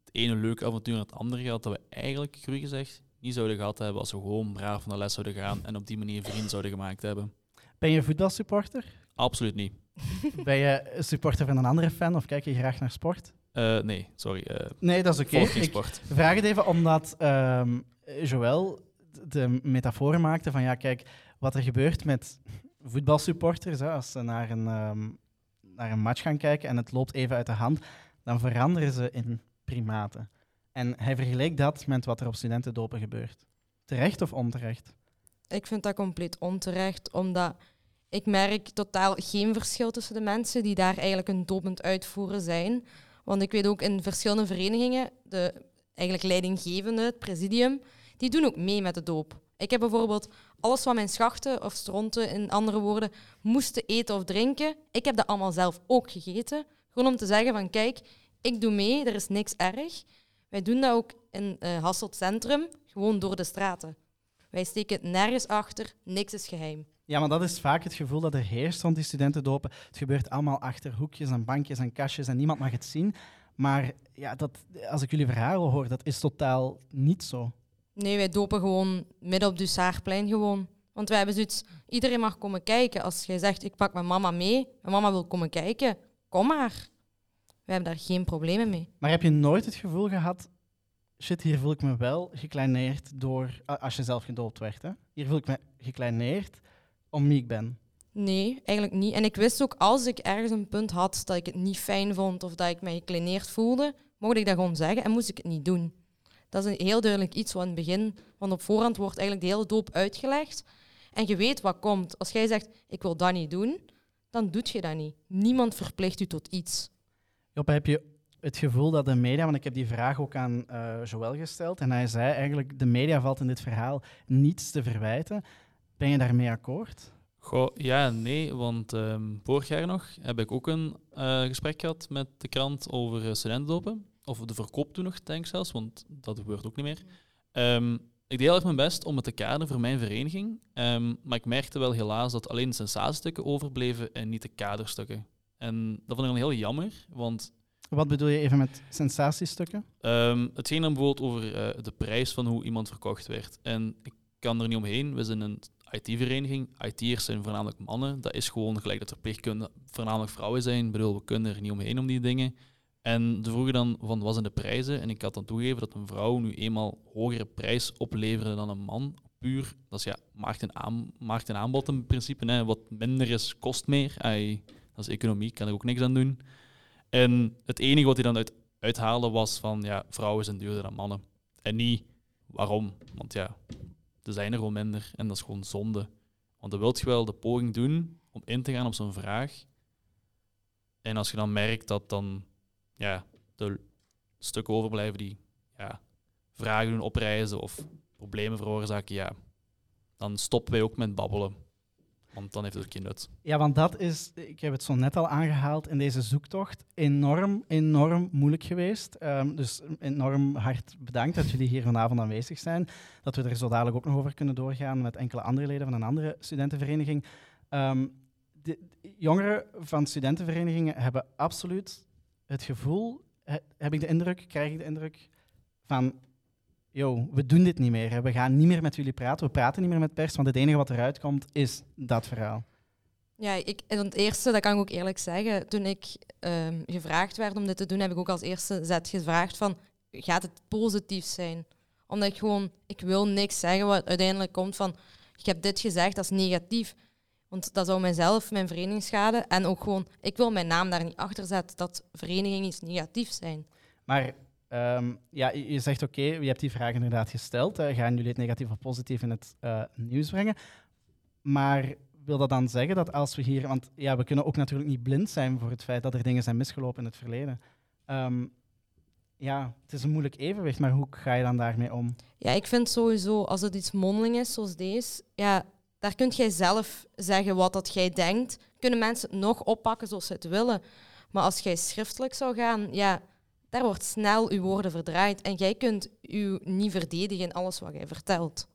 het ene leuke avontuur naar het andere gehad dat we eigenlijk, cru gezegd, niet zouden gehad hebben als we gewoon braaf naar de les zouden gaan en op die manier vrienden zouden gemaakt hebben. Ben je voetbalsupporter? Absoluut niet. Ben je een supporter van een andere fan of kijk je graag naar sport? Eh, nee, sorry. eh Nee, dat is oké. Ik vraag het even omdat ehm Joël de metafoor maakte van ja, kijk, wat er gebeurt met voetbalsupporters, hè, als ze naar een, ehm, naar een match gaan kijken en het loopt even uit de hand, dan veranderen ze in primaten. En hij vergeleek dat met wat er op studentendopen gebeurt. Terecht of onterecht? Ik vind dat compleet onterecht, omdat ik merk totaal geen verschil tussen de mensen die daar eigenlijk een dopend uitvoeren zijn. Want ik weet ook in verschillende verenigingen, de eigenlijk leidinggevende, het presidium, die doen ook mee met de doop. Ik heb bijvoorbeeld alles wat mijn schachten of stronten, in andere woorden, moesten eten of drinken. Ik heb dat allemaal zelf ook gegeten. Gewoon om te zeggen van kijk, ik doe mee, er is niks erg. Wij doen dat ook in eh Hasselt Centrum, gewoon door de straten. Wij steken nergens achter, niks is geheim. Ja, maar dat is vaak het gevoel dat er heerst rond die studentendopen. Het gebeurt allemaal achter hoekjes en bankjes en kastjes en niemand mag het zien. Maar ja, dat, als ik jullie verhalen hoor, dat is totaal niet zo. Nee, wij dopen gewoon midden op Dussaarplein gewoon. Want wij hebben zoiets, iedereen mag komen kijken. Als jij zegt, ik pak mijn mama mee, mijn mama wil komen kijken, kom maar. We hebben daar geen problemen mee. Maar heb je nooit het gevoel gehad, shit, hier voel ik me wel gekleineerd door, als je zelf gedoopt werd, hè? Hier voel ik me gekleineerd om wie ik ben. Nee, eigenlijk niet. En ik wist ook, als ik ergens een punt had dat ik het niet fijn vond of dat ik mij gekleineerd voelde, mocht ik dat gewoon zeggen en moest ik het niet doen. Dat is een heel duidelijk iets wat in het begin, want op voorhand wordt eigenlijk de hele doop uitgelegd. En je weet wat komt. Als jij zegt, ik wil dat niet doen, dan doet je dat niet. Niemand verplicht u tot iets. Joppe, heb je het gevoel dat de media, want ik heb die vraag ook aan eh Joël gesteld, en hij zei eigenlijk, de media valt in dit verhaal niets te verwijten. Ben je daarmee akkoord? Goh, ja nee, want ehm, vorig jaar nog heb ik ook een eh, gesprek gehad met de krant over uh, studentendopen. Of de verkoop toen nog, denk ik zelfs, want dat gebeurt ook niet meer. Um, ik deed heel erg mijn best om het te kaderen voor mijn vereniging, um, maar ik merkte wel helaas dat alleen de sensatiestukken overbleven en niet de kaderstukken. En dat vond ik dan heel jammer, want... Wat bedoel je even met sensatiestukken? Um, het ging dan bijvoorbeeld over uh, de prijs van hoe iemand verkocht werd. En ik kan er niet omheen, we zijn een IT-vereniging. IT'ers zijn voornamelijk mannen. Dat is gewoon gelijk dat verpleegkundigen voornamelijk vrouwen zijn. Bedoel, we kunnen er niet omheen om die dingen. En de vroegen dan van wat zijn de prijzen? En ik had dan toegegeven dat een vrouw nu eenmaal hogere prijs opleverde dan een man. Puur, dat is ja, markt en, aan, markt en aanbod in principe. Hè. Wat minder is, kost meer. Ay, dat is economie, kan ik ook niks aan doen. En het enige wat hij dan uit, uithaalde was van ja, vrouwen zijn duurder dan mannen. En niet waarom. Want ja, er zijn er gewoon minder en dat is gewoon zonde. Want dan wilt je wel de poging doen om in te gaan op zo'n vraag. En als je dan merkt dat dan ja, de stukken overblijven die ja, vragen doen oprijzen of problemen veroorzaken, ja, dan stoppen wij ook met babbelen. Want dan heeft het ook nut. Ja, want dat is, ik heb het zo net al aangehaald in deze zoektocht, enorm, enorm moeilijk geweest. Um, dus enorm hard bedankt dat jullie hier vanavond aanwezig zijn. Dat we er zo dadelijk ook nog over kunnen doorgaan met enkele andere leden van een andere studentenvereniging. Um, de, jongeren van studentenverenigingen hebben absoluut het gevoel, he, heb ik de indruk, krijg ik de indruk, van yo, we doen dit niet meer. Hè. We gaan niet meer met jullie praten. We praten niet meer met pers, want het enige wat eruit komt is dat verhaal. Ja, ik, en het eerste, dat kan ik ook eerlijk zeggen, toen ik um, gevraagd werd om dit te doen, heb ik ook als eerste zet gevraagd van, gaat het positief zijn? Omdat ik gewoon, ik wil niks zeggen wat uiteindelijk komt van, ik heb dit gezegd, dat is negatief. Want dat zou mijzelf, mijn vereniging schaden. En ook gewoon, ik wil mijn naam daar niet achter zetten dat verenigingen iets negatief zijn. Maar Um, ja, je zegt oké, okay, je hebt die vraag inderdaad gesteld. Gaan jullie het negatief of positief in het uh, nieuws brengen? Maar wil dat dan zeggen dat als we hier... Want ja, we kunnen ook natuurlijk niet blind zijn voor het feit dat er dingen zijn misgelopen in het verleden. Um, ja, het is een moeilijk evenwicht, maar hoe ga je dan daarmee om? Ja, ik vind sowieso, als het iets mondeling is zoals deze, ja, daar kunt jij zelf zeggen wat dat jij denkt. Kunnen mensen het nog oppakken zoals ze het willen. Maar als jij schriftelijk zou gaan, ja daar wordt snel uw woorden verdraaid en jij kunt u niet verdedigen in alles wat jij vertelt.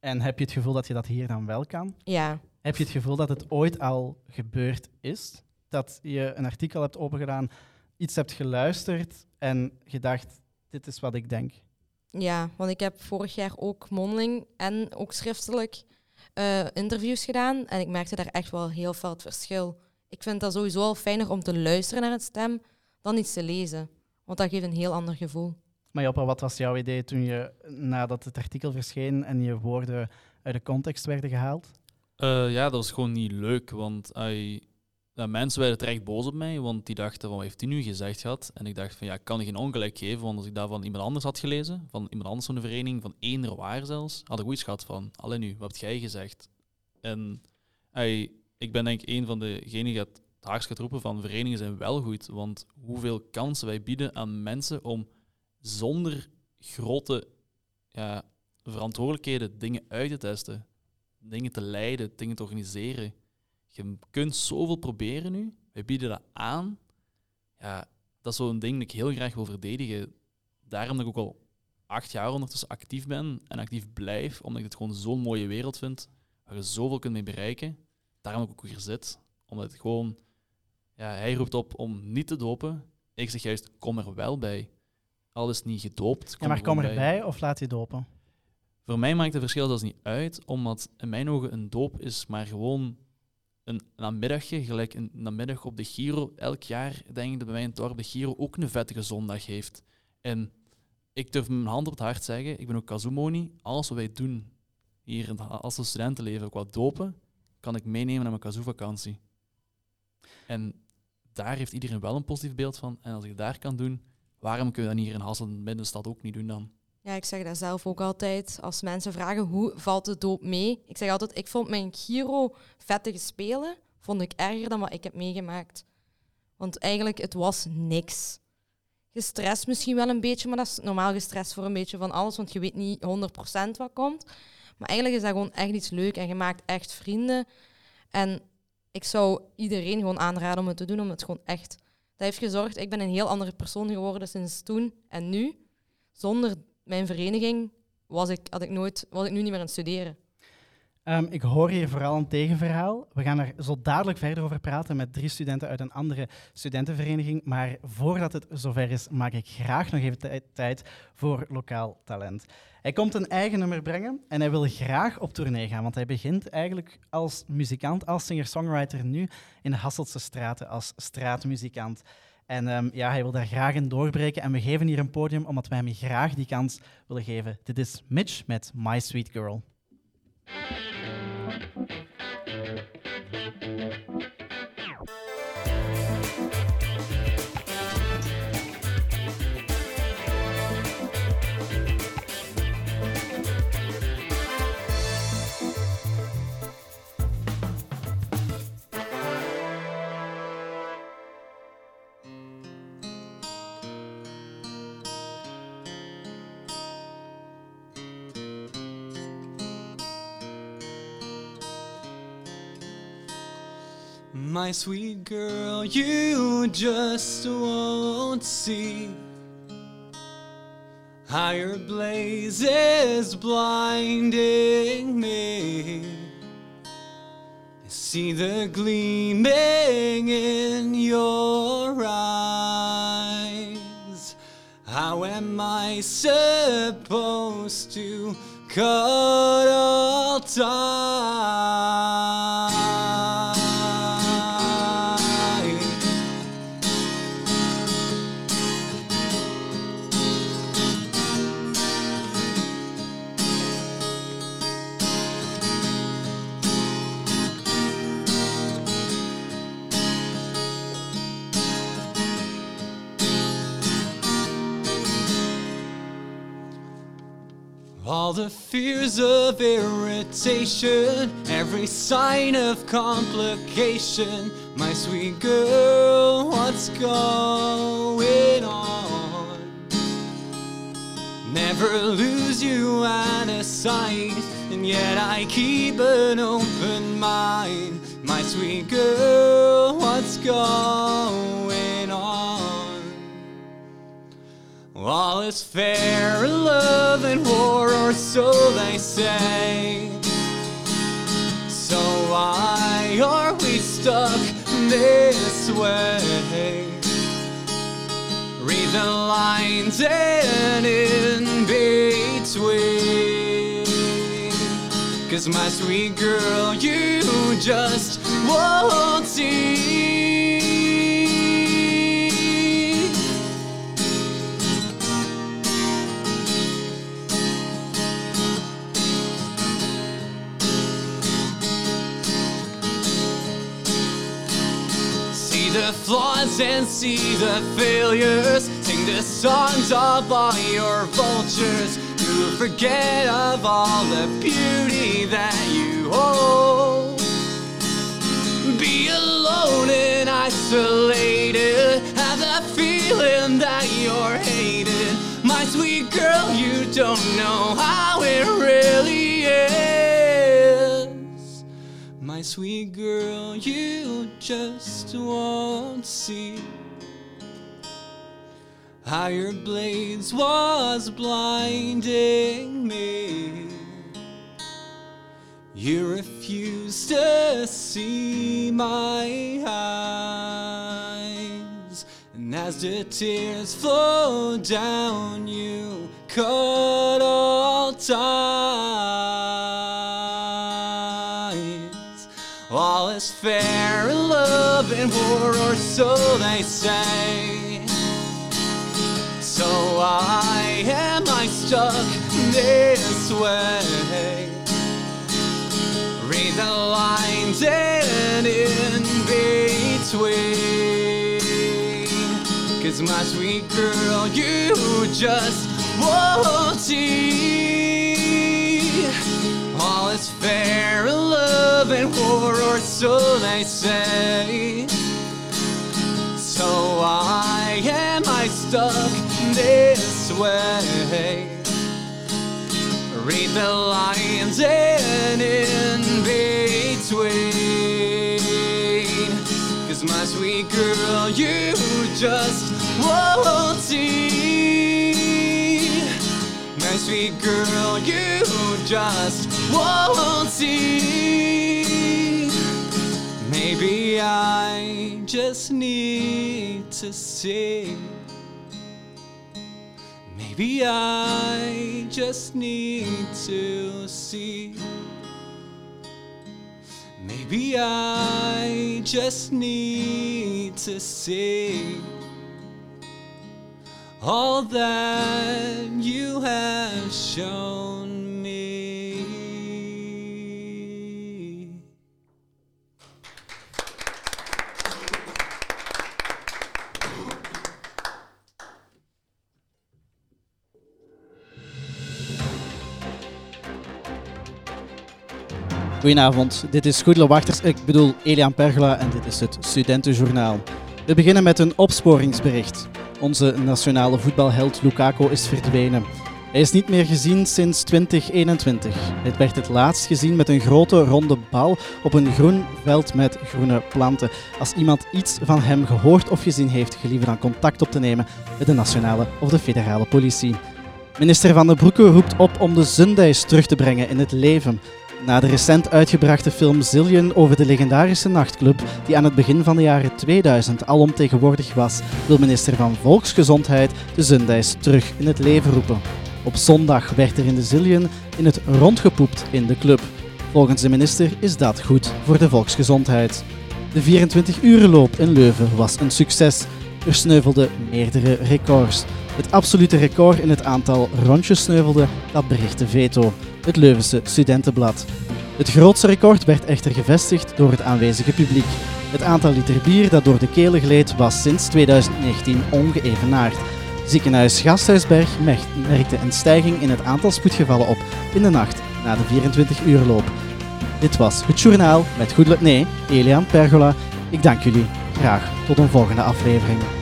En heb je het gevoel dat je dat hier dan wel kan? Ja. Heb je het gevoel dat het ooit al gebeurd is? dat je een artikel hebt opengedaan, iets hebt geluisterd en gedacht, dit is wat ik denk. Ja, want ik heb vorig jaar ook mondeling en ook schriftelijk eh, interviews gedaan. En ik merkte daar echt wel heel veel het verschil. Ik vind dat sowieso al fijner om te luisteren naar een stem dan iets te lezen. Want dat geeft een heel ander gevoel. Maar Joppe, wat was jouw idee toen je, nadat het artikel verscheen en je woorden uit de context werden gehaald? Eh, ja, dat was gewoon niet leuk, want mensen werden terecht boos op mij, want die dachten van, wat heeft hij nu gezegd gehad? En ik dacht van, ja, ik kan geen ongelijk geven, want als ik dat van iemand anders had gelezen, van iemand anders van de vereniging, van eender waar zelfs, had ik ooit gehad van, alleen nu, wat heb jij gezegd? En ai, ik ben denk ik een van degenen die gaat roepen van, verenigingen zijn wel goed, want hoeveel kansen wij bieden aan mensen om zonder grote ja, verantwoordelijkheden dingen uit te testen, dingen te leiden, dingen te organiseren. Je kunt zoveel proberen nu. Wij bieden dat aan. Ja, dat is zo'n ding dat ik heel graag wil verdedigen. Daarom dat ik ook al acht jaar ondertussen actief ben en actief blijf, omdat ik het gewoon zo'n mooie wereld vind, waar je zoveel kunt mee bereiken. Daarom ik ook hier zit. Omdat het gewoon... Ja, hij roept op om niet te dopen. Ik zeg juist, kom er wel bij. Al is het niet gedoopt. Ja, maar er kom erbij of laat je dopen? voor mij maakt het verschil zelfs niet uit, omdat in mijn ogen een doop is maar gewoon een namiddagje, gelijk een namiddag op de Giro. Elk jaar denk ik dat bij mij in het dorp de Giro ook een vettige zondag heeft. En ik durf mijn hand op het hart zeggen, ik ben ook Kazumoni. Alles wat wij doen hier in het- als een studentenleven qua dopen, kan ik meenemen naar mijn Kazoo-vakantie. En daar heeft iedereen wel een positief beeld van. En als ik daar kan doen, waarom kunnen we dat hier in Hasselt, midden in de stad, ook niet doen dan? Ja, ik zeg dat zelf ook altijd. Als mensen vragen hoe valt de doop mee, ik zeg altijd, ik vond mijn Giro vettige spelen vond ik erger dan wat ik heb meegemaakt. Want eigenlijk, het was niks. Gestrest misschien wel een beetje, maar dat is normaal gestrest voor een beetje van alles, want je weet niet 100% wat komt. Maar eigenlijk is dat gewoon echt iets leuk en je maakt echt vrienden. En ik zou iedereen gewoon aanraden om het te doen, omdat het gewoon echt... Dat heeft gezorgd, ik ben een heel andere persoon geworden sinds toen en nu. Zonder mijn vereniging was ik, had ik nooit, was ik nu niet meer aan het studeren. Ehm, ik hoor hier vooral een tegenverhaal. We gaan er zo dadelijk verder over praten met drie studenten uit een andere studentenvereniging. Maar voordat het zover is, maak ik graag nog even tij- tijd voor lokaal talent. Hij komt een eigen nummer brengen en hij wil graag op tournee gaan, want hij begint eigenlijk als muzikant, als singer-songwriter nu in de Hasseltse straten als straatmuzikant. En ehm, ja, hij wil daar graag in doorbreken en we geven hier een podium omdat wij hem graag die kans willen geven. Dit is Mitch met My Sweet Girl. Thank you. My sweet girl, you just won't see higher blazes blinding me. I see the gleaming in your eyes. How am I supposed to cut all time? Fears of irritation, every sign of complication. My sweet girl, what's going on? Never lose you out of sight, and yet I keep an open mind. My sweet girl, what's going on? All is fair in love and war, or so they say. So why are we stuck this way. Read the lines and in between. Cause my sweet girl, you just won't see. Flaws and see the failures. Sing the songs of all your vultures who forget of all the beauty that you hold. Be alone and isolated. Have the feeling that you're hated. My sweet girl, you don't know how it really is. My sweet girl, you just won't see how your blades was blinding me. You refuse to see my eyes, and as the tears flow down, you cut all ties. Is fair in love and war, or so they say. So why am I stuck this way? Read the lines and in between. Cause my sweet girl, you just won't see. Is fair in love and war, or so they say. So why am I stuck this way? Read the lines and in between. Cause my sweet girl, you just won't see. My sweet girl, you just won't see. Maybe I just need to see. Maybe I just need to see. Maybe I just need to see all that you have shown me. Goedenavond, dit is Goedele Wachters, ik bedoel Elian Pergola en dit is het Studentenjournaal. We beginnen met een opsporingsbericht. Onze nationale voetbalheld Lukaku is verdwenen. Hij is niet meer gezien sinds 2021. Het werd het laatst gezien met een grote ronde bal op een groen veld met groene planten. Als iemand iets van hem gehoord of gezien heeft, gelieve dan contact op te nemen met de nationale of de federale politie. Minister Van den Broeke roept op om de Sundays terug te brengen in het leven. Na de recent uitgebrachte film Zillion over de legendarische nachtclub die aan het begin van de jaren 2000 alomtegenwoordig was, wil minister van Volksgezondheid de Sundays terug in het leven roepen. Op zondag werd er in de Zillion in het rondgepoept in de club. Volgens de minister is dat goed voor de volksgezondheid. De 24-urenloop in Leuven was een succes. Er sneuvelden meerdere records. Het absolute record in het aantal rondjes sneuvelde, dat berichtte Veto, het Leuvense studentenblad. Het grootste record werd echter gevestigd door het aanwezige publiek. Het aantal liter bier dat door de kelen gleed was sinds 2019 ongeëvenaard. Ziekenhuis Gasthuisberg merkte een stijging in het aantal spoedgevallen op in de nacht na de 24-uurloop. Dit was het journaal met goed... Nee, Elian Pergola. Ik dank jullie. Graag tot een volgende aflevering.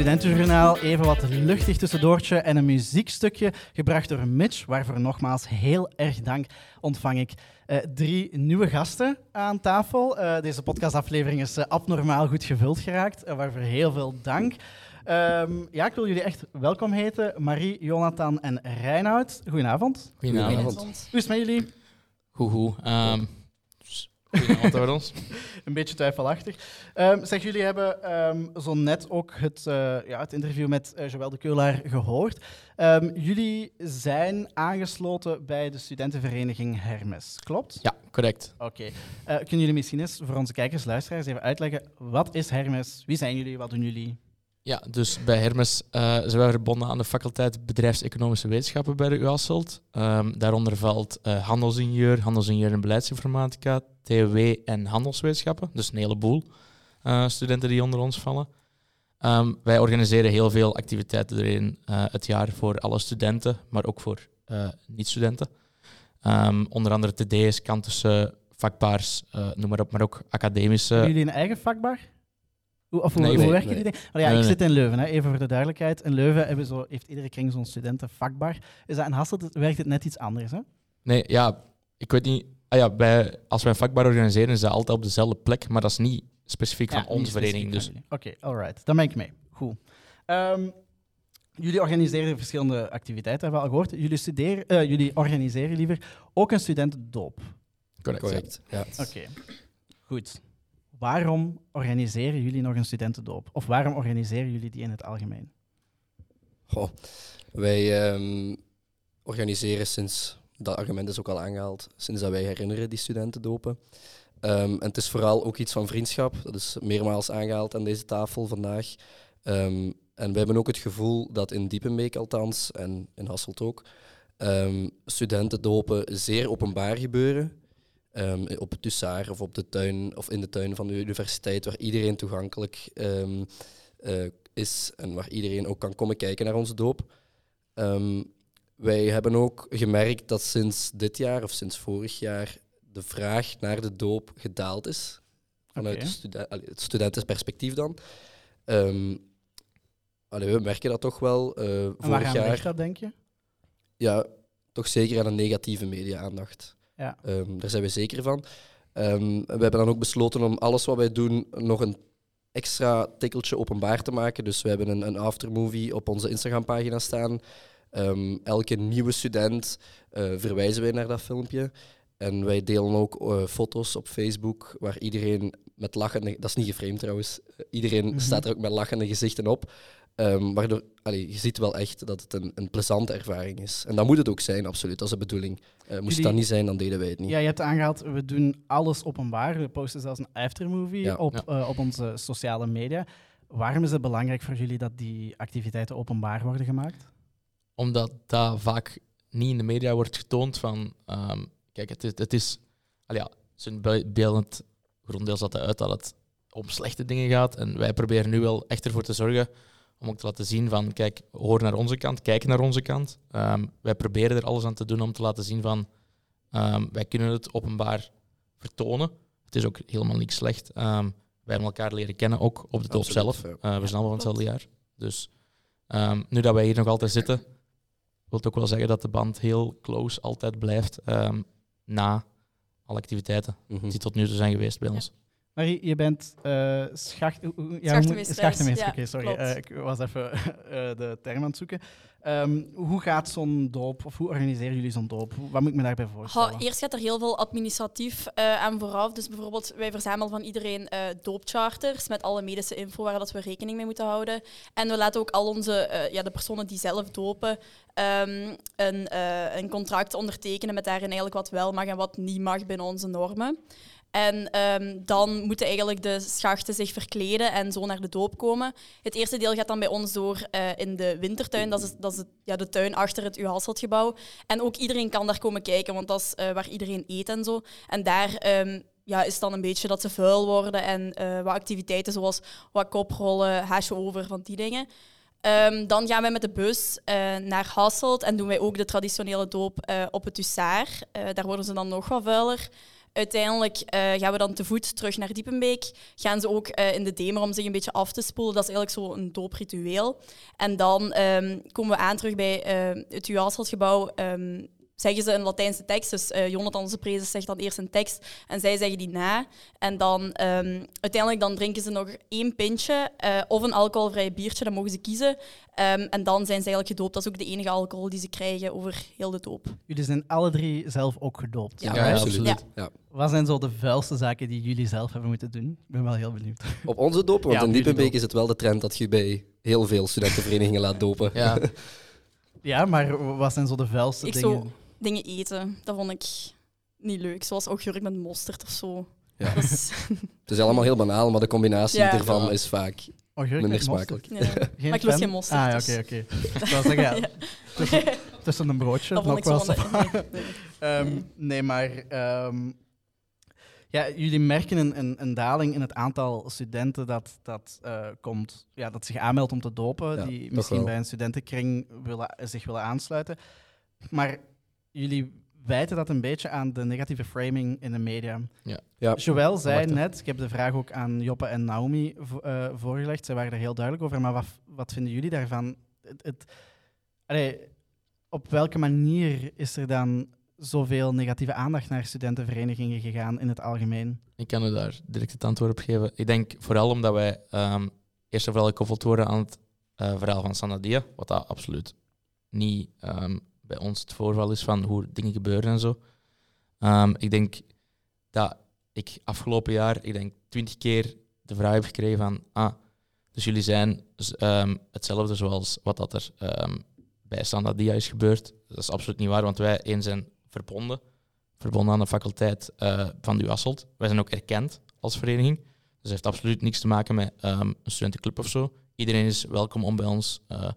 Studentenjournaal even wat luchtig tussendoortje en een muziekstukje gebracht door Mitch, waarvoor nogmaals heel erg dank, ontvang ik eh, drie nieuwe gasten aan tafel. Eh, deze podcastaflevering is eh, abnormaal goed gevuld geraakt, waarvoor heel veel dank. Ehm, ja, ik wil jullie echt welkom heten. Marie, Jonathan en Reinoud. Goedenavond. Goedenavond. Hoe is het met jullie? Goed, goed. Ehm, goedenavond ons. Een beetje twijfelachtig. Ehm, zeg, jullie hebben ehm, zo net ook het, eh, ja, het interview met eh, Joël de Keulaar gehoord. Ehm, jullie zijn aangesloten bij de studentenvereniging Hermes, klopt? Ja, correct. Oké. Eh, kunnen jullie misschien eens voor onze kijkers, luisteraars, even uitleggen wat is Hermes? Wie zijn jullie? Wat doen jullie? Ja, dus bij Hermes eh, zijn wij verbonden aan de faculteit Bedrijfseconomische Wetenschappen bij de U Hasselt. Ehm, daaronder valt eh, handelsingenieur, handelsingenieur en beleidsinformatica, TW en handelswetenschappen. Dus een heleboel eh, studenten die onder ons vallen. Ehm, wij organiseren heel veel activiteiten erin het jaar voor alle studenten, maar ook voor niet-studenten. Ehm, onder andere TD's, kantussen, vakbaars, noem maar op, maar ook academische. Hebben jullie een eigen vakbar? Hoe, of hoe, Nee, hoe nee, werken nee. jullie? Oh, ja, Nee, ik nee. zit in Leuven, hè, even voor de duidelijkheid. In Leuven hebben zo, heeft iedere kring zo'n studentenvakbar. Is dat in Hasselt werkt het net iets anders? Hè? Nee, ja, ik weet niet. Ah ja, bij, als wij een vakbar organiseren, is dat altijd op dezelfde plek, maar dat is niet specifiek Ja, van onze vereniging. Dus. Oké, alright. Dan ben ik mee. Goed. Ehm, jullie organiseren verschillende activiteiten, hebben we al gehoord. Jullie, studeren, eh, jullie organiseren liever ook een studentendoop. correct. Correct. Ja. Oké, goed. Waarom organiseren jullie nog een studentendoop? Of waarom organiseren jullie die in het algemeen? Goh, wij ehm, organiseren sinds, dat argument is ook al aangehaald, sinds dat wij herinneren die studenten dopen. Ehm, en het is vooral ook iets van vriendschap. Dat is meermaals aangehaald aan deze tafel vandaag. Ehm, en we hebben ook het gevoel dat in Diepenbeek althans, en in Hasselt ook, ehm studenten dopen zeer openbaar gebeuren. Ehm, op het Tussaar of op de tuin of in de tuin van de universiteit, waar iedereen toegankelijk ehm, eh, is en waar iedereen ook kan komen kijken naar onze doop. Ehm, wij hebben ook gemerkt dat sinds dit jaar of sinds vorig jaar de vraag naar de doop gedaald is. Vanuit studen- het studentenperspectief dan. Allee, we merken dat toch wel. eh, En waar vorig gaan jaar dat, denk je? ja, toch zeker aan een negatieve media-aandacht. Ja. Ehm, daar zijn we zeker van. Ehm, we hebben dan ook besloten om alles wat wij doen nog een extra tikkeltje openbaar te maken. Dus we hebben een, een aftermovie op onze Instagram-pagina staan. Ehm, elke nieuwe student eh, verwijzen wij naar dat filmpje. En wij delen ook eh, foto's op Facebook waar iedereen met lachende... Dat is niet geframed trouwens. Eh, iedereen Mhm. staat er ook met lachende gezichten op. Ehm, waardoor, allee, je ziet wel echt dat het een, een plezante ervaring is. En dat moet het ook zijn, absoluut. Dat is de bedoeling. Eh, moest Jullie- dat niet zijn, dan deden wij het niet. Ja, je hebt aangehaald, we doen alles openbaar. We posten zelfs een aftermovie Ja. op, Ja. eh, op onze sociale media. Waarom is het belangrijk voor jullie dat die activiteiten openbaar worden gemaakt? Omdat dat vaak niet in de media wordt getoond van... ehm, kijk, het is... Het is allee, ja, zijn beeldend gronddeel zat uit dat het om slechte dingen gaat. En wij proberen nu wel echt ervoor te zorgen om ook te laten zien van... Kijk, hoor naar onze kant, kijk naar onze kant. Ehm, wij proberen er alles aan te doen om te laten zien van... ehm, wij kunnen het openbaar vertonen. Het is ook helemaal niet slecht. Ehm, wij hebben elkaar leren kennen, ook op de Absoluut, zelf. ja. Eh, we zijn allemaal van hetzelfde jaar. Dus ehm, nu dat wij hier nog altijd zitten, wil het ook wel zeggen dat de band heel close altijd blijft ehm, na alle activiteiten Mhm. die tot nu toe zijn geweest bij Ja. ons. Marie, je bent eh schacht... hoe- Ja, Schachtenmeester oké, sorry. Eh, ik was even eh, de term aan het zoeken. Ehm, hoe gaat zo'n doop, of hoe organiseren jullie zo'n doop? Wat moet ik me daarbij voorstellen? Eerst gaat er heel veel administratief aan vooraf. Dus bijvoorbeeld, wij verzamelen van iedereen doopcharters met alle medische info waar dat we rekening mee moeten houden. En we laten ook al onze, ja, de personen die zelf dopen, ehm, een, een contract ondertekenen met daarin eigenlijk wat wel mag en wat niet mag binnen onze normen. En ehm, dan moeten eigenlijk de schachten zich verkleden en zo naar de doop komen. Het eerste deel gaat dan bij ons door eh, in de wintertuin. Dat is, dat is ja, de tuin achter het U Hasseltgebouw. En ook iedereen kan daar komen kijken, want dat is eh, waar iedereen eet en zo. En daar ehm, ja, is dan een beetje dat ze vuil worden en eh, wat activiteiten zoals wat koprollen, haasje over, van die dingen. Ehm, dan gaan wij met de bus naar Hasselt en doen wij ook de traditionele doop op het Hussar. Eh, daar worden ze dan nog wat vuiler. Uiteindelijk eh, gaan we dan te voet terug naar Diepenbeek. Gaan ze ook eh, in de Demer om zich een beetje af te spoelen. Dat is eigenlijk zo een doopritueel. En dan ehm, komen we aan terug bij eh, het Uasselgebouw. Ehm zeggen ze een Latijnse tekst. Dus eh, Jonathan, onze prezes, zegt dan eerst een tekst en zij zeggen die na. En dan ehm, uiteindelijk dan drinken ze nog één pintje eh, of een alcoholvrij biertje, dat mogen ze kiezen. Ehm, en dan zijn ze eigenlijk gedoopt. Dat is ook de enige alcohol die ze krijgen over heel de doop. Jullie zijn alle drie zelf ook gedoopt. Ja, Ja, absoluut. absoluut. Ja. Wat zijn zo de vuilste zaken die jullie zelf hebben moeten doen? Ik ben wel heel benieuwd. Op onze dopen, want Ja, in Diepenbeek doop. is het wel de trend dat je bij heel veel studentenverenigingen laat dopen. Ja. Ja, maar wat zijn zo de vuilste Ik dingen? zo dingen eten, dat vond ik niet leuk. Zoals augurk met mosterd of zo. Ja. Is- Het is allemaal heel banaal, maar de combinatie Ja. ervan Ja. is vaak Augurk minder smakelijk. Ja. Geen Maar ik lust geen mosterd, Ah, ja, dus- oké, oké. Ja, Ja. tussen, tussen een broodje. Dat vond ik nog wel eens- nee, nee. Ehm, nee, maar ehm, ja, jullie merken een, een, een daling in het aantal studenten dat, dat, eh, komt, ja, dat zich aanmeldt om te dopen, Ja, die misschien wel. bij een studentenkring willen, zich willen aansluiten. Maar jullie wijten dat een beetje aan de negatieve framing in de media. Ja. Ja. Joël zei net, ik heb de vraag ook aan Joppe en Naomi eh, voorgelegd, zij waren er heel duidelijk over, maar wat, wat vinden jullie daarvan? Het, het, allee, op welke manier is er dan zoveel negatieve aandacht naar studentenverenigingen gegaan in het algemeen? Ik kan u daar direct het antwoord op geven. Ik denk vooral omdat wij ehm, eerst en vooral gekoppeld worden aan het eh, verhaal van Sanadia, wat dat absoluut niet ehm, bij ons het voorval is van hoe dingen gebeuren en zo. Ehm, ik denk dat ik afgelopen jaar, ik denk twintig keer de vraag heb gekregen van, ah, dus jullie zijn ehm, hetzelfde zoals wat dat er ehm, bij Sanadia is gebeurd. Dat is absoluut niet waar, want wij zijn verbonden verbonden aan de faculteit eh, van de Hasselt. Wij zijn ook erkend als vereniging. Dus heeft absoluut niks te maken met een studentenclub of zo. Iedereen is welkom om bij ons aan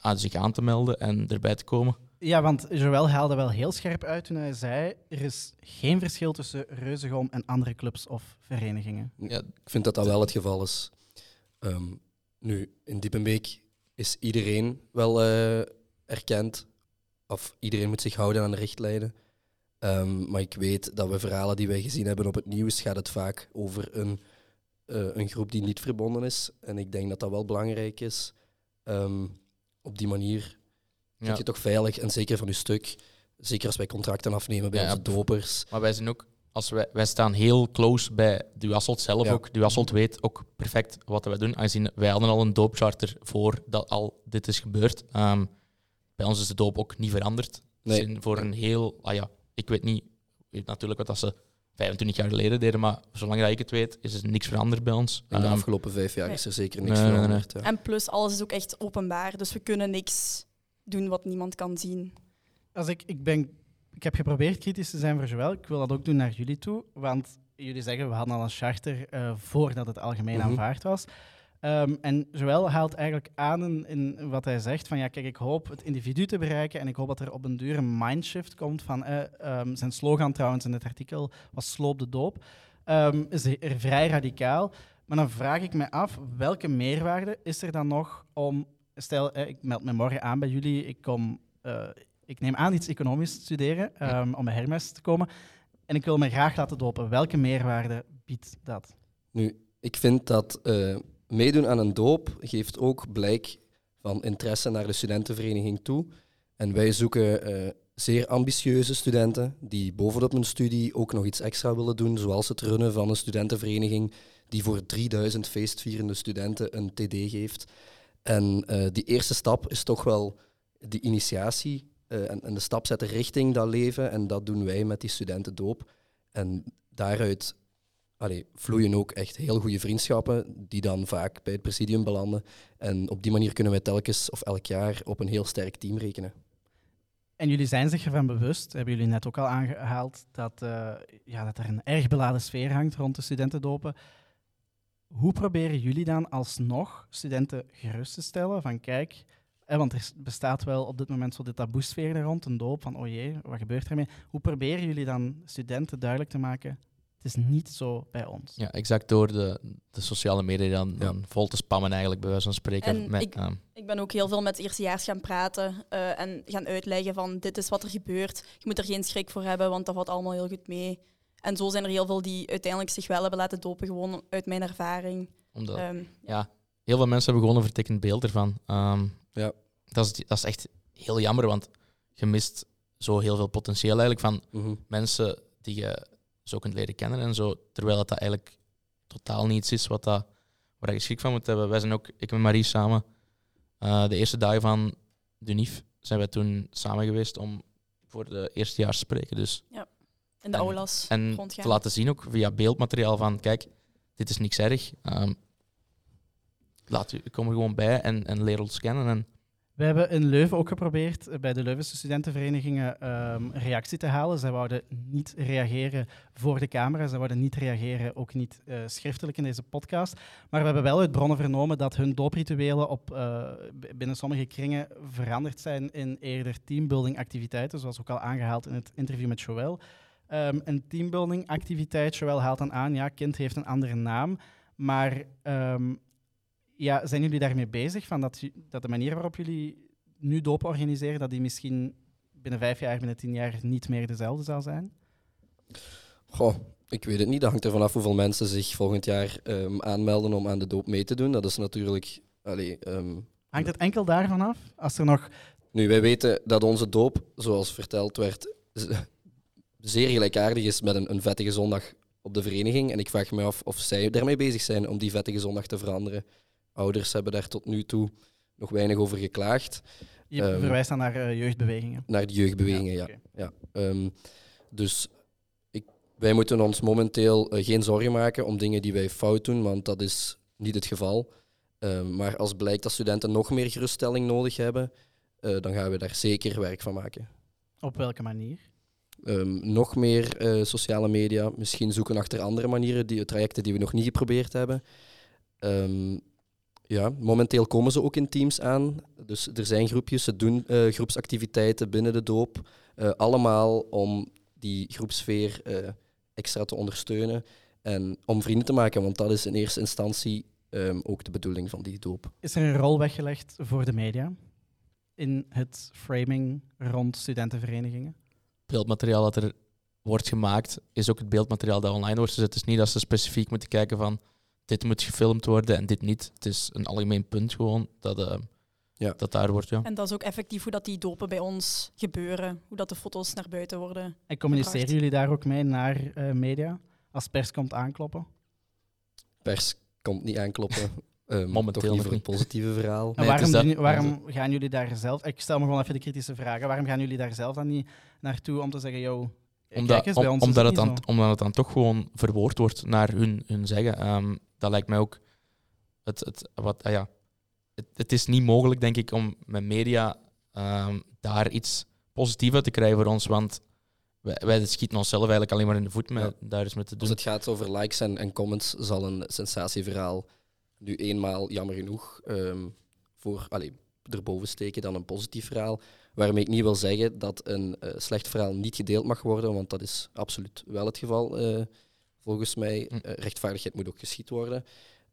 zich aan te melden en erbij te komen. Ja, want Joël haalde wel heel scherp uit toen hij zei, er is geen verschil tussen Reuzegom en andere clubs of verenigingen. Ja, ik vind dat dat wel het geval is. Ehm, nu, in Diepenbeek is iedereen wel eh, erkend. Of iedereen moet zich houden aan de richtlijnen. Ehm, maar ik weet dat we verhalen die wij gezien hebben op het nieuws, gaat het vaak over een, eh, een groep die niet verbonden is. En ik denk dat dat wel belangrijk is. Ehm, op die manier zit je toch veilig en zeker van je stuk. Zeker als wij contracten afnemen bij onze dopers. Maar wij zijn ook, als wij, wij staan heel close bij de Hasselt zelf Ja. ook. De Hasselt weet ook perfect wat wij doen. Aangezien wij hadden al een doopcharter voor dat al dit is gebeurd. Ehm, bij ons is de doop ook niet veranderd. Nee. Zijn voor een heel, ah ja, ik weet niet weet natuurlijk wat dat ze 25 jaar geleden deden, maar zolang dat ik het weet, is er niks veranderd bij ons. In de Ehm, afgelopen vijf jaar Nee. is er zeker niks Nee, nee, nee. veranderd. ja. En plus, alles is ook echt openbaar. Dus we kunnen niks doen wat niemand kan zien. Als ik, ik, ben, ik heb geprobeerd kritisch te zijn voor Joël. Ik wil dat ook doen naar jullie toe. Want jullie zeggen, we hadden al een charter eh, voordat het algemeen Mhm. aanvaard was. Ehm, en Joël haalt eigenlijk aan in, wat hij zegt van ja, kijk, ik hoop het individu te bereiken en ik hoop dat er op een duur een mindshift komt van eh, ehm, zijn slogan trouwens in het artikel was sloop de doop. Ehm, is er vrij radicaal. Maar dan vraag ik me af, welke meerwaarde is er dan nog om, stel, eh, ik meld me morgen aan bij jullie, ik kom, eh, ik neem aan iets economisch te studeren om bij Hermes te komen en ik wil me graag laten dopen. Welke meerwaarde biedt dat? Nu, ik vind dat eh, meedoen aan een doop geeft ook blijk van interesse naar de studentenvereniging toe. En wij zoeken eh, zeer ambitieuze studenten die bovenop hun studie ook nog iets extra willen doen, zoals het runnen van een studentenvereniging die voor 3000 feestvierende studenten een TD geeft. En eh, die eerste stap is toch wel die initiatie eh, en, en de stap zetten richting dat leven. En dat doen wij met die studentendoop. En daaruit allee, vloeien ook echt heel goede vriendschappen, die dan vaak bij het presidium belanden. En op die manier kunnen wij telkens of elk jaar op een heel sterk team rekenen. En jullie zijn zich ervan bewust, hebben jullie net ook al aangehaald, dat, eh, ja, dat er een erg beladen sfeer hangt rond de studentendopen. Hoe proberen jullie dan alsnog studenten gerust te stellen van kijk, want er bestaat wel op dit moment zo de taboesfeer er rond, een doop, van oh jee, wat gebeurt ermee? Hoe proberen jullie dan studenten duidelijk te maken, is niet zo bij ons? Ja, exact door de, de sociale media dan, dan vol te spammen eigenlijk, bij wijze van spreken. En met, ik- ehm, Ik ben ook heel veel met eerstejaars gaan praten eh, en gaan uitleggen van dit is wat er gebeurt. Je moet er geen schrik voor hebben, want dat valt allemaal heel goed mee. En zo zijn er heel veel die uiteindelijk zich wel hebben laten dopen, gewoon uit mijn ervaring. Omdat, Ehm, ja, heel veel mensen hebben gewoon een vertekend beeld ervan. Ehm, Ja. dat, is, dat is echt heel jammer, want je mist zo heel veel potentieel eigenlijk van Mhm. mensen die je zo kunt leren kennen en zo, terwijl dat, dat eigenlijk totaal niets is wat dat, waar je schrik van moet hebben. Wij zijn ook, ik en Marie samen, eh, de eerste dagen van de NIF zijn wij toen samen geweest om voor de eerstejaars te spreken. Dus in de En- aulas en rondgaan. te laten zien ook via beeldmateriaal van, kijk, dit is niks erg. Ehm, laat u, kom er gewoon bij en, en leer ons kennen. En We hebben in Leuven ook geprobeerd eh, bij de Leuvense studentenverenigingen ehm, reactie te halen. Zij wouden niet reageren voor de camera, zij wouden niet reageren, ook niet eh, schriftelijk in deze podcast. Maar we hebben wel uit bronnen vernomen dat hun dooprituelen op, eh, binnen sommige kringen veranderd zijn in eerder teambuilding activiteiten, zoals ook al aangehaald in het interview met Joël. Ehm, een teambuilding activiteit, Joël haalt dan aan, ja, kind heeft een andere naam, maar ehm, ja, zijn jullie daarmee bezig? Van dat, dat de manier waarop jullie nu dopen organiseren, dat die misschien binnen vijf jaar, binnen tien jaar niet meer dezelfde zal zijn? Goh, ik weet het niet. Dat hangt er vanaf hoeveel mensen zich volgend jaar ehm, aanmelden om aan de doop mee te doen. Dat is natuurlijk... Allee, ehm, Hangt het enkel daarvan af? Als er nog... Nu, wij weten dat onze doop, zoals verteld werd, zeer gelijkaardig is met een, een vettige zondag op de vereniging. En ik vraag me af of zij daarmee bezig zijn om die vettige zondag te veranderen. Ouders hebben daar tot nu toe nog weinig over geklaagd. Je Ehm, verwijst dan naar eh, jeugdbewegingen. Naar de jeugdbewegingen, ja. ja. Ehm, dus ik, wij moeten ons momenteel eh, geen zorgen maken om dingen die wij fout doen, want dat is niet het geval. Ehm, maar als blijkt dat studenten nog meer geruststelling nodig hebben, eh, dan gaan we daar zeker werk van maken. Op welke manier? Nog meer sociale media, misschien zoeken achter andere manieren, die, trajecten die we nog niet geprobeerd hebben. Ja, momenteel komen ze ook in teams aan. Dus er zijn groepjes, ze doen eh, groepsactiviteiten binnen de doop. eh, allemaal om die groepsfeer eh, extra te ondersteunen en om vrienden te maken, want dat is in eerste instantie ehm, ook de bedoeling van die doop. Is er een rol weggelegd voor de media in het framing rond studentenverenigingen? beeldmateriaal dat er wordt gemaakt, is ook het beeldmateriaal dat online wordt gezet. Het is niet dat ze specifiek moeten kijken van dit moet gefilmd worden en dit niet. Het is een algemeen punt gewoon dat, eh, Ja. dat daar wordt. Ja. En dat is ook effectief hoe dat die dopen bij ons gebeuren. Hoe dat de foto's naar buiten worden. En communiceren gebracht. jullie daar ook mee naar eh, media? Als pers komt aankloppen? Pers komt niet aankloppen. Ehm, Momenteel het niet. positieve verhaal. En waarom, dat- waarom gaan jullie daar zelf... Ik stel me gewoon even de kritische vragen. Waarom gaan jullie daar zelf dan niet naartoe om te zeggen, yo, kijk Omdat, eens, om- bij ons omdat, het dan, zo. omdat het dan toch gewoon verwoord wordt naar hun, hun zeggen. Ehm, dat lijkt mij ook. Het, het, wat, ah ja, het, het is niet mogelijk, denk ik, om met media ehm, daar iets positiefs uit te krijgen voor ons. Want wij, wij schieten onszelf eigenlijk alleen maar in de voet met daar mee te Als doen. het gaat over likes en, en comments, zal een sensatieverhaal nu eenmaal, jammer genoeg, ehm, voor, allee, erboven steken dan een positief verhaal. Waarmee ik niet wil zeggen dat een eh, slecht verhaal niet gedeeld mag worden, want dat is absoluut wel het geval. eh, volgens mij. Eh, rechtvaardigheid moet ook geschied worden.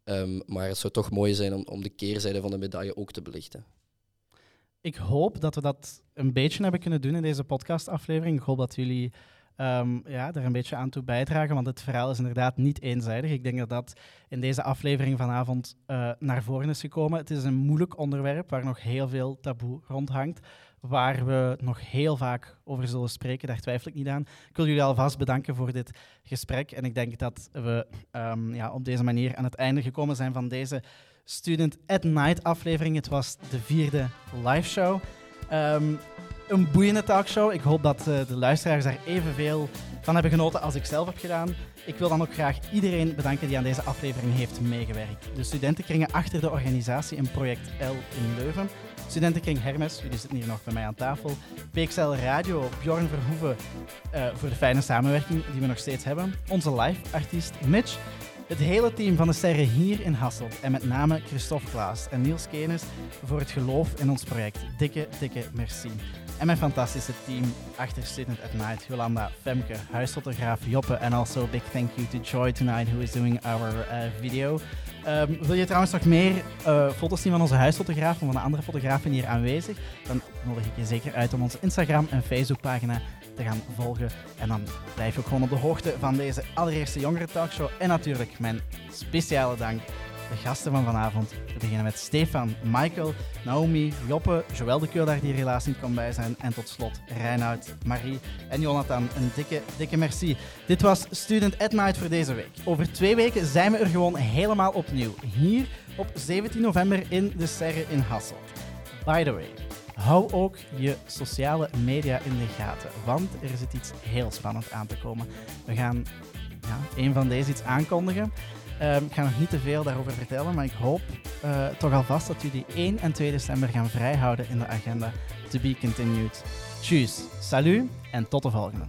Ehm, maar het zou toch mooi zijn om, om de keerzijde van de medaille ook te belichten. Ik hoop dat we dat een beetje hebben kunnen doen in deze podcastaflevering. Ik hoop dat jullie ehm, ja, er een beetje aan toe bijdragen, want het verhaal is inderdaad niet eenzijdig. Ik denk dat dat in deze aflevering vanavond eh, naar voren is gekomen. Het is een moeilijk onderwerp waar nog heel veel taboe rondhangt, waar we nog heel vaak over zullen spreken. Daar twijfel ik niet aan. Ik wil jullie alvast bedanken voor dit gesprek en ik denk dat we ehm, ja, op deze manier aan het einde gekomen zijn van deze Student at Night aflevering. Het was de vierde live show. Ehm, een boeiende talkshow. Ik hoop dat eh, de luisteraars daar evenveel van hebben genoten als ik zelf heb gedaan. Ik wil dan ook graag iedereen bedanken die aan deze aflevering heeft meegewerkt. De studentenkringen achter de organisatie in Project L in Leuven. Studentenkring Hermes, jullie zitten hier nog bij mij aan tafel. PXL Radio, Bjorn Verhoeven eh, voor de fijne samenwerking die we nog steeds hebben. Onze live-artiest Mitch. Het hele team van de Sterren hier in Hasselt en met name Christophe Klaas en Niels Kenes voor het geloof in ons project. Dikke, dikke merci. En mijn fantastische team achter Student at Night, Jolanda, Femke, huisfotograaf Joppe en also big thank you to Joy tonight who is doing our uh, video. Ehm, wil je trouwens nog meer eh, foto's zien van onze huisfotograaf of van de andere fotografen hier aanwezig? Dan nodig ik je zeker uit om onze Instagram en Facebookpagina te gaan volgen. En dan blijf je ook gewoon op de hoogte van deze allereerste jongeren talkshow. En natuurlijk mijn speciale dank de gasten van vanavond. We beginnen met Stefan, Michael, Naomi, Joppe, Joël de Keulaar die er helaas niet kon bij zijn. En tot slot Reinoud, Marie en Jonathan. Een dikke, dikke merci. Dit was Student at Night voor deze week. Over twee weken zijn we er gewoon helemaal opnieuw. Hier op 17 november in de Serre in Hasselt. By the way, hou ook je sociale media in de gaten, want er zit iets heel spannends aan te komen. We gaan ja, een van deze iets aankondigen. Ehm, ik ga nog niet te veel daarover vertellen, maar ik hoop eh, toch alvast dat jullie 1 en 2 december gaan vrijhouden in de agenda. To be continued. Tjus, salut en tot de volgende.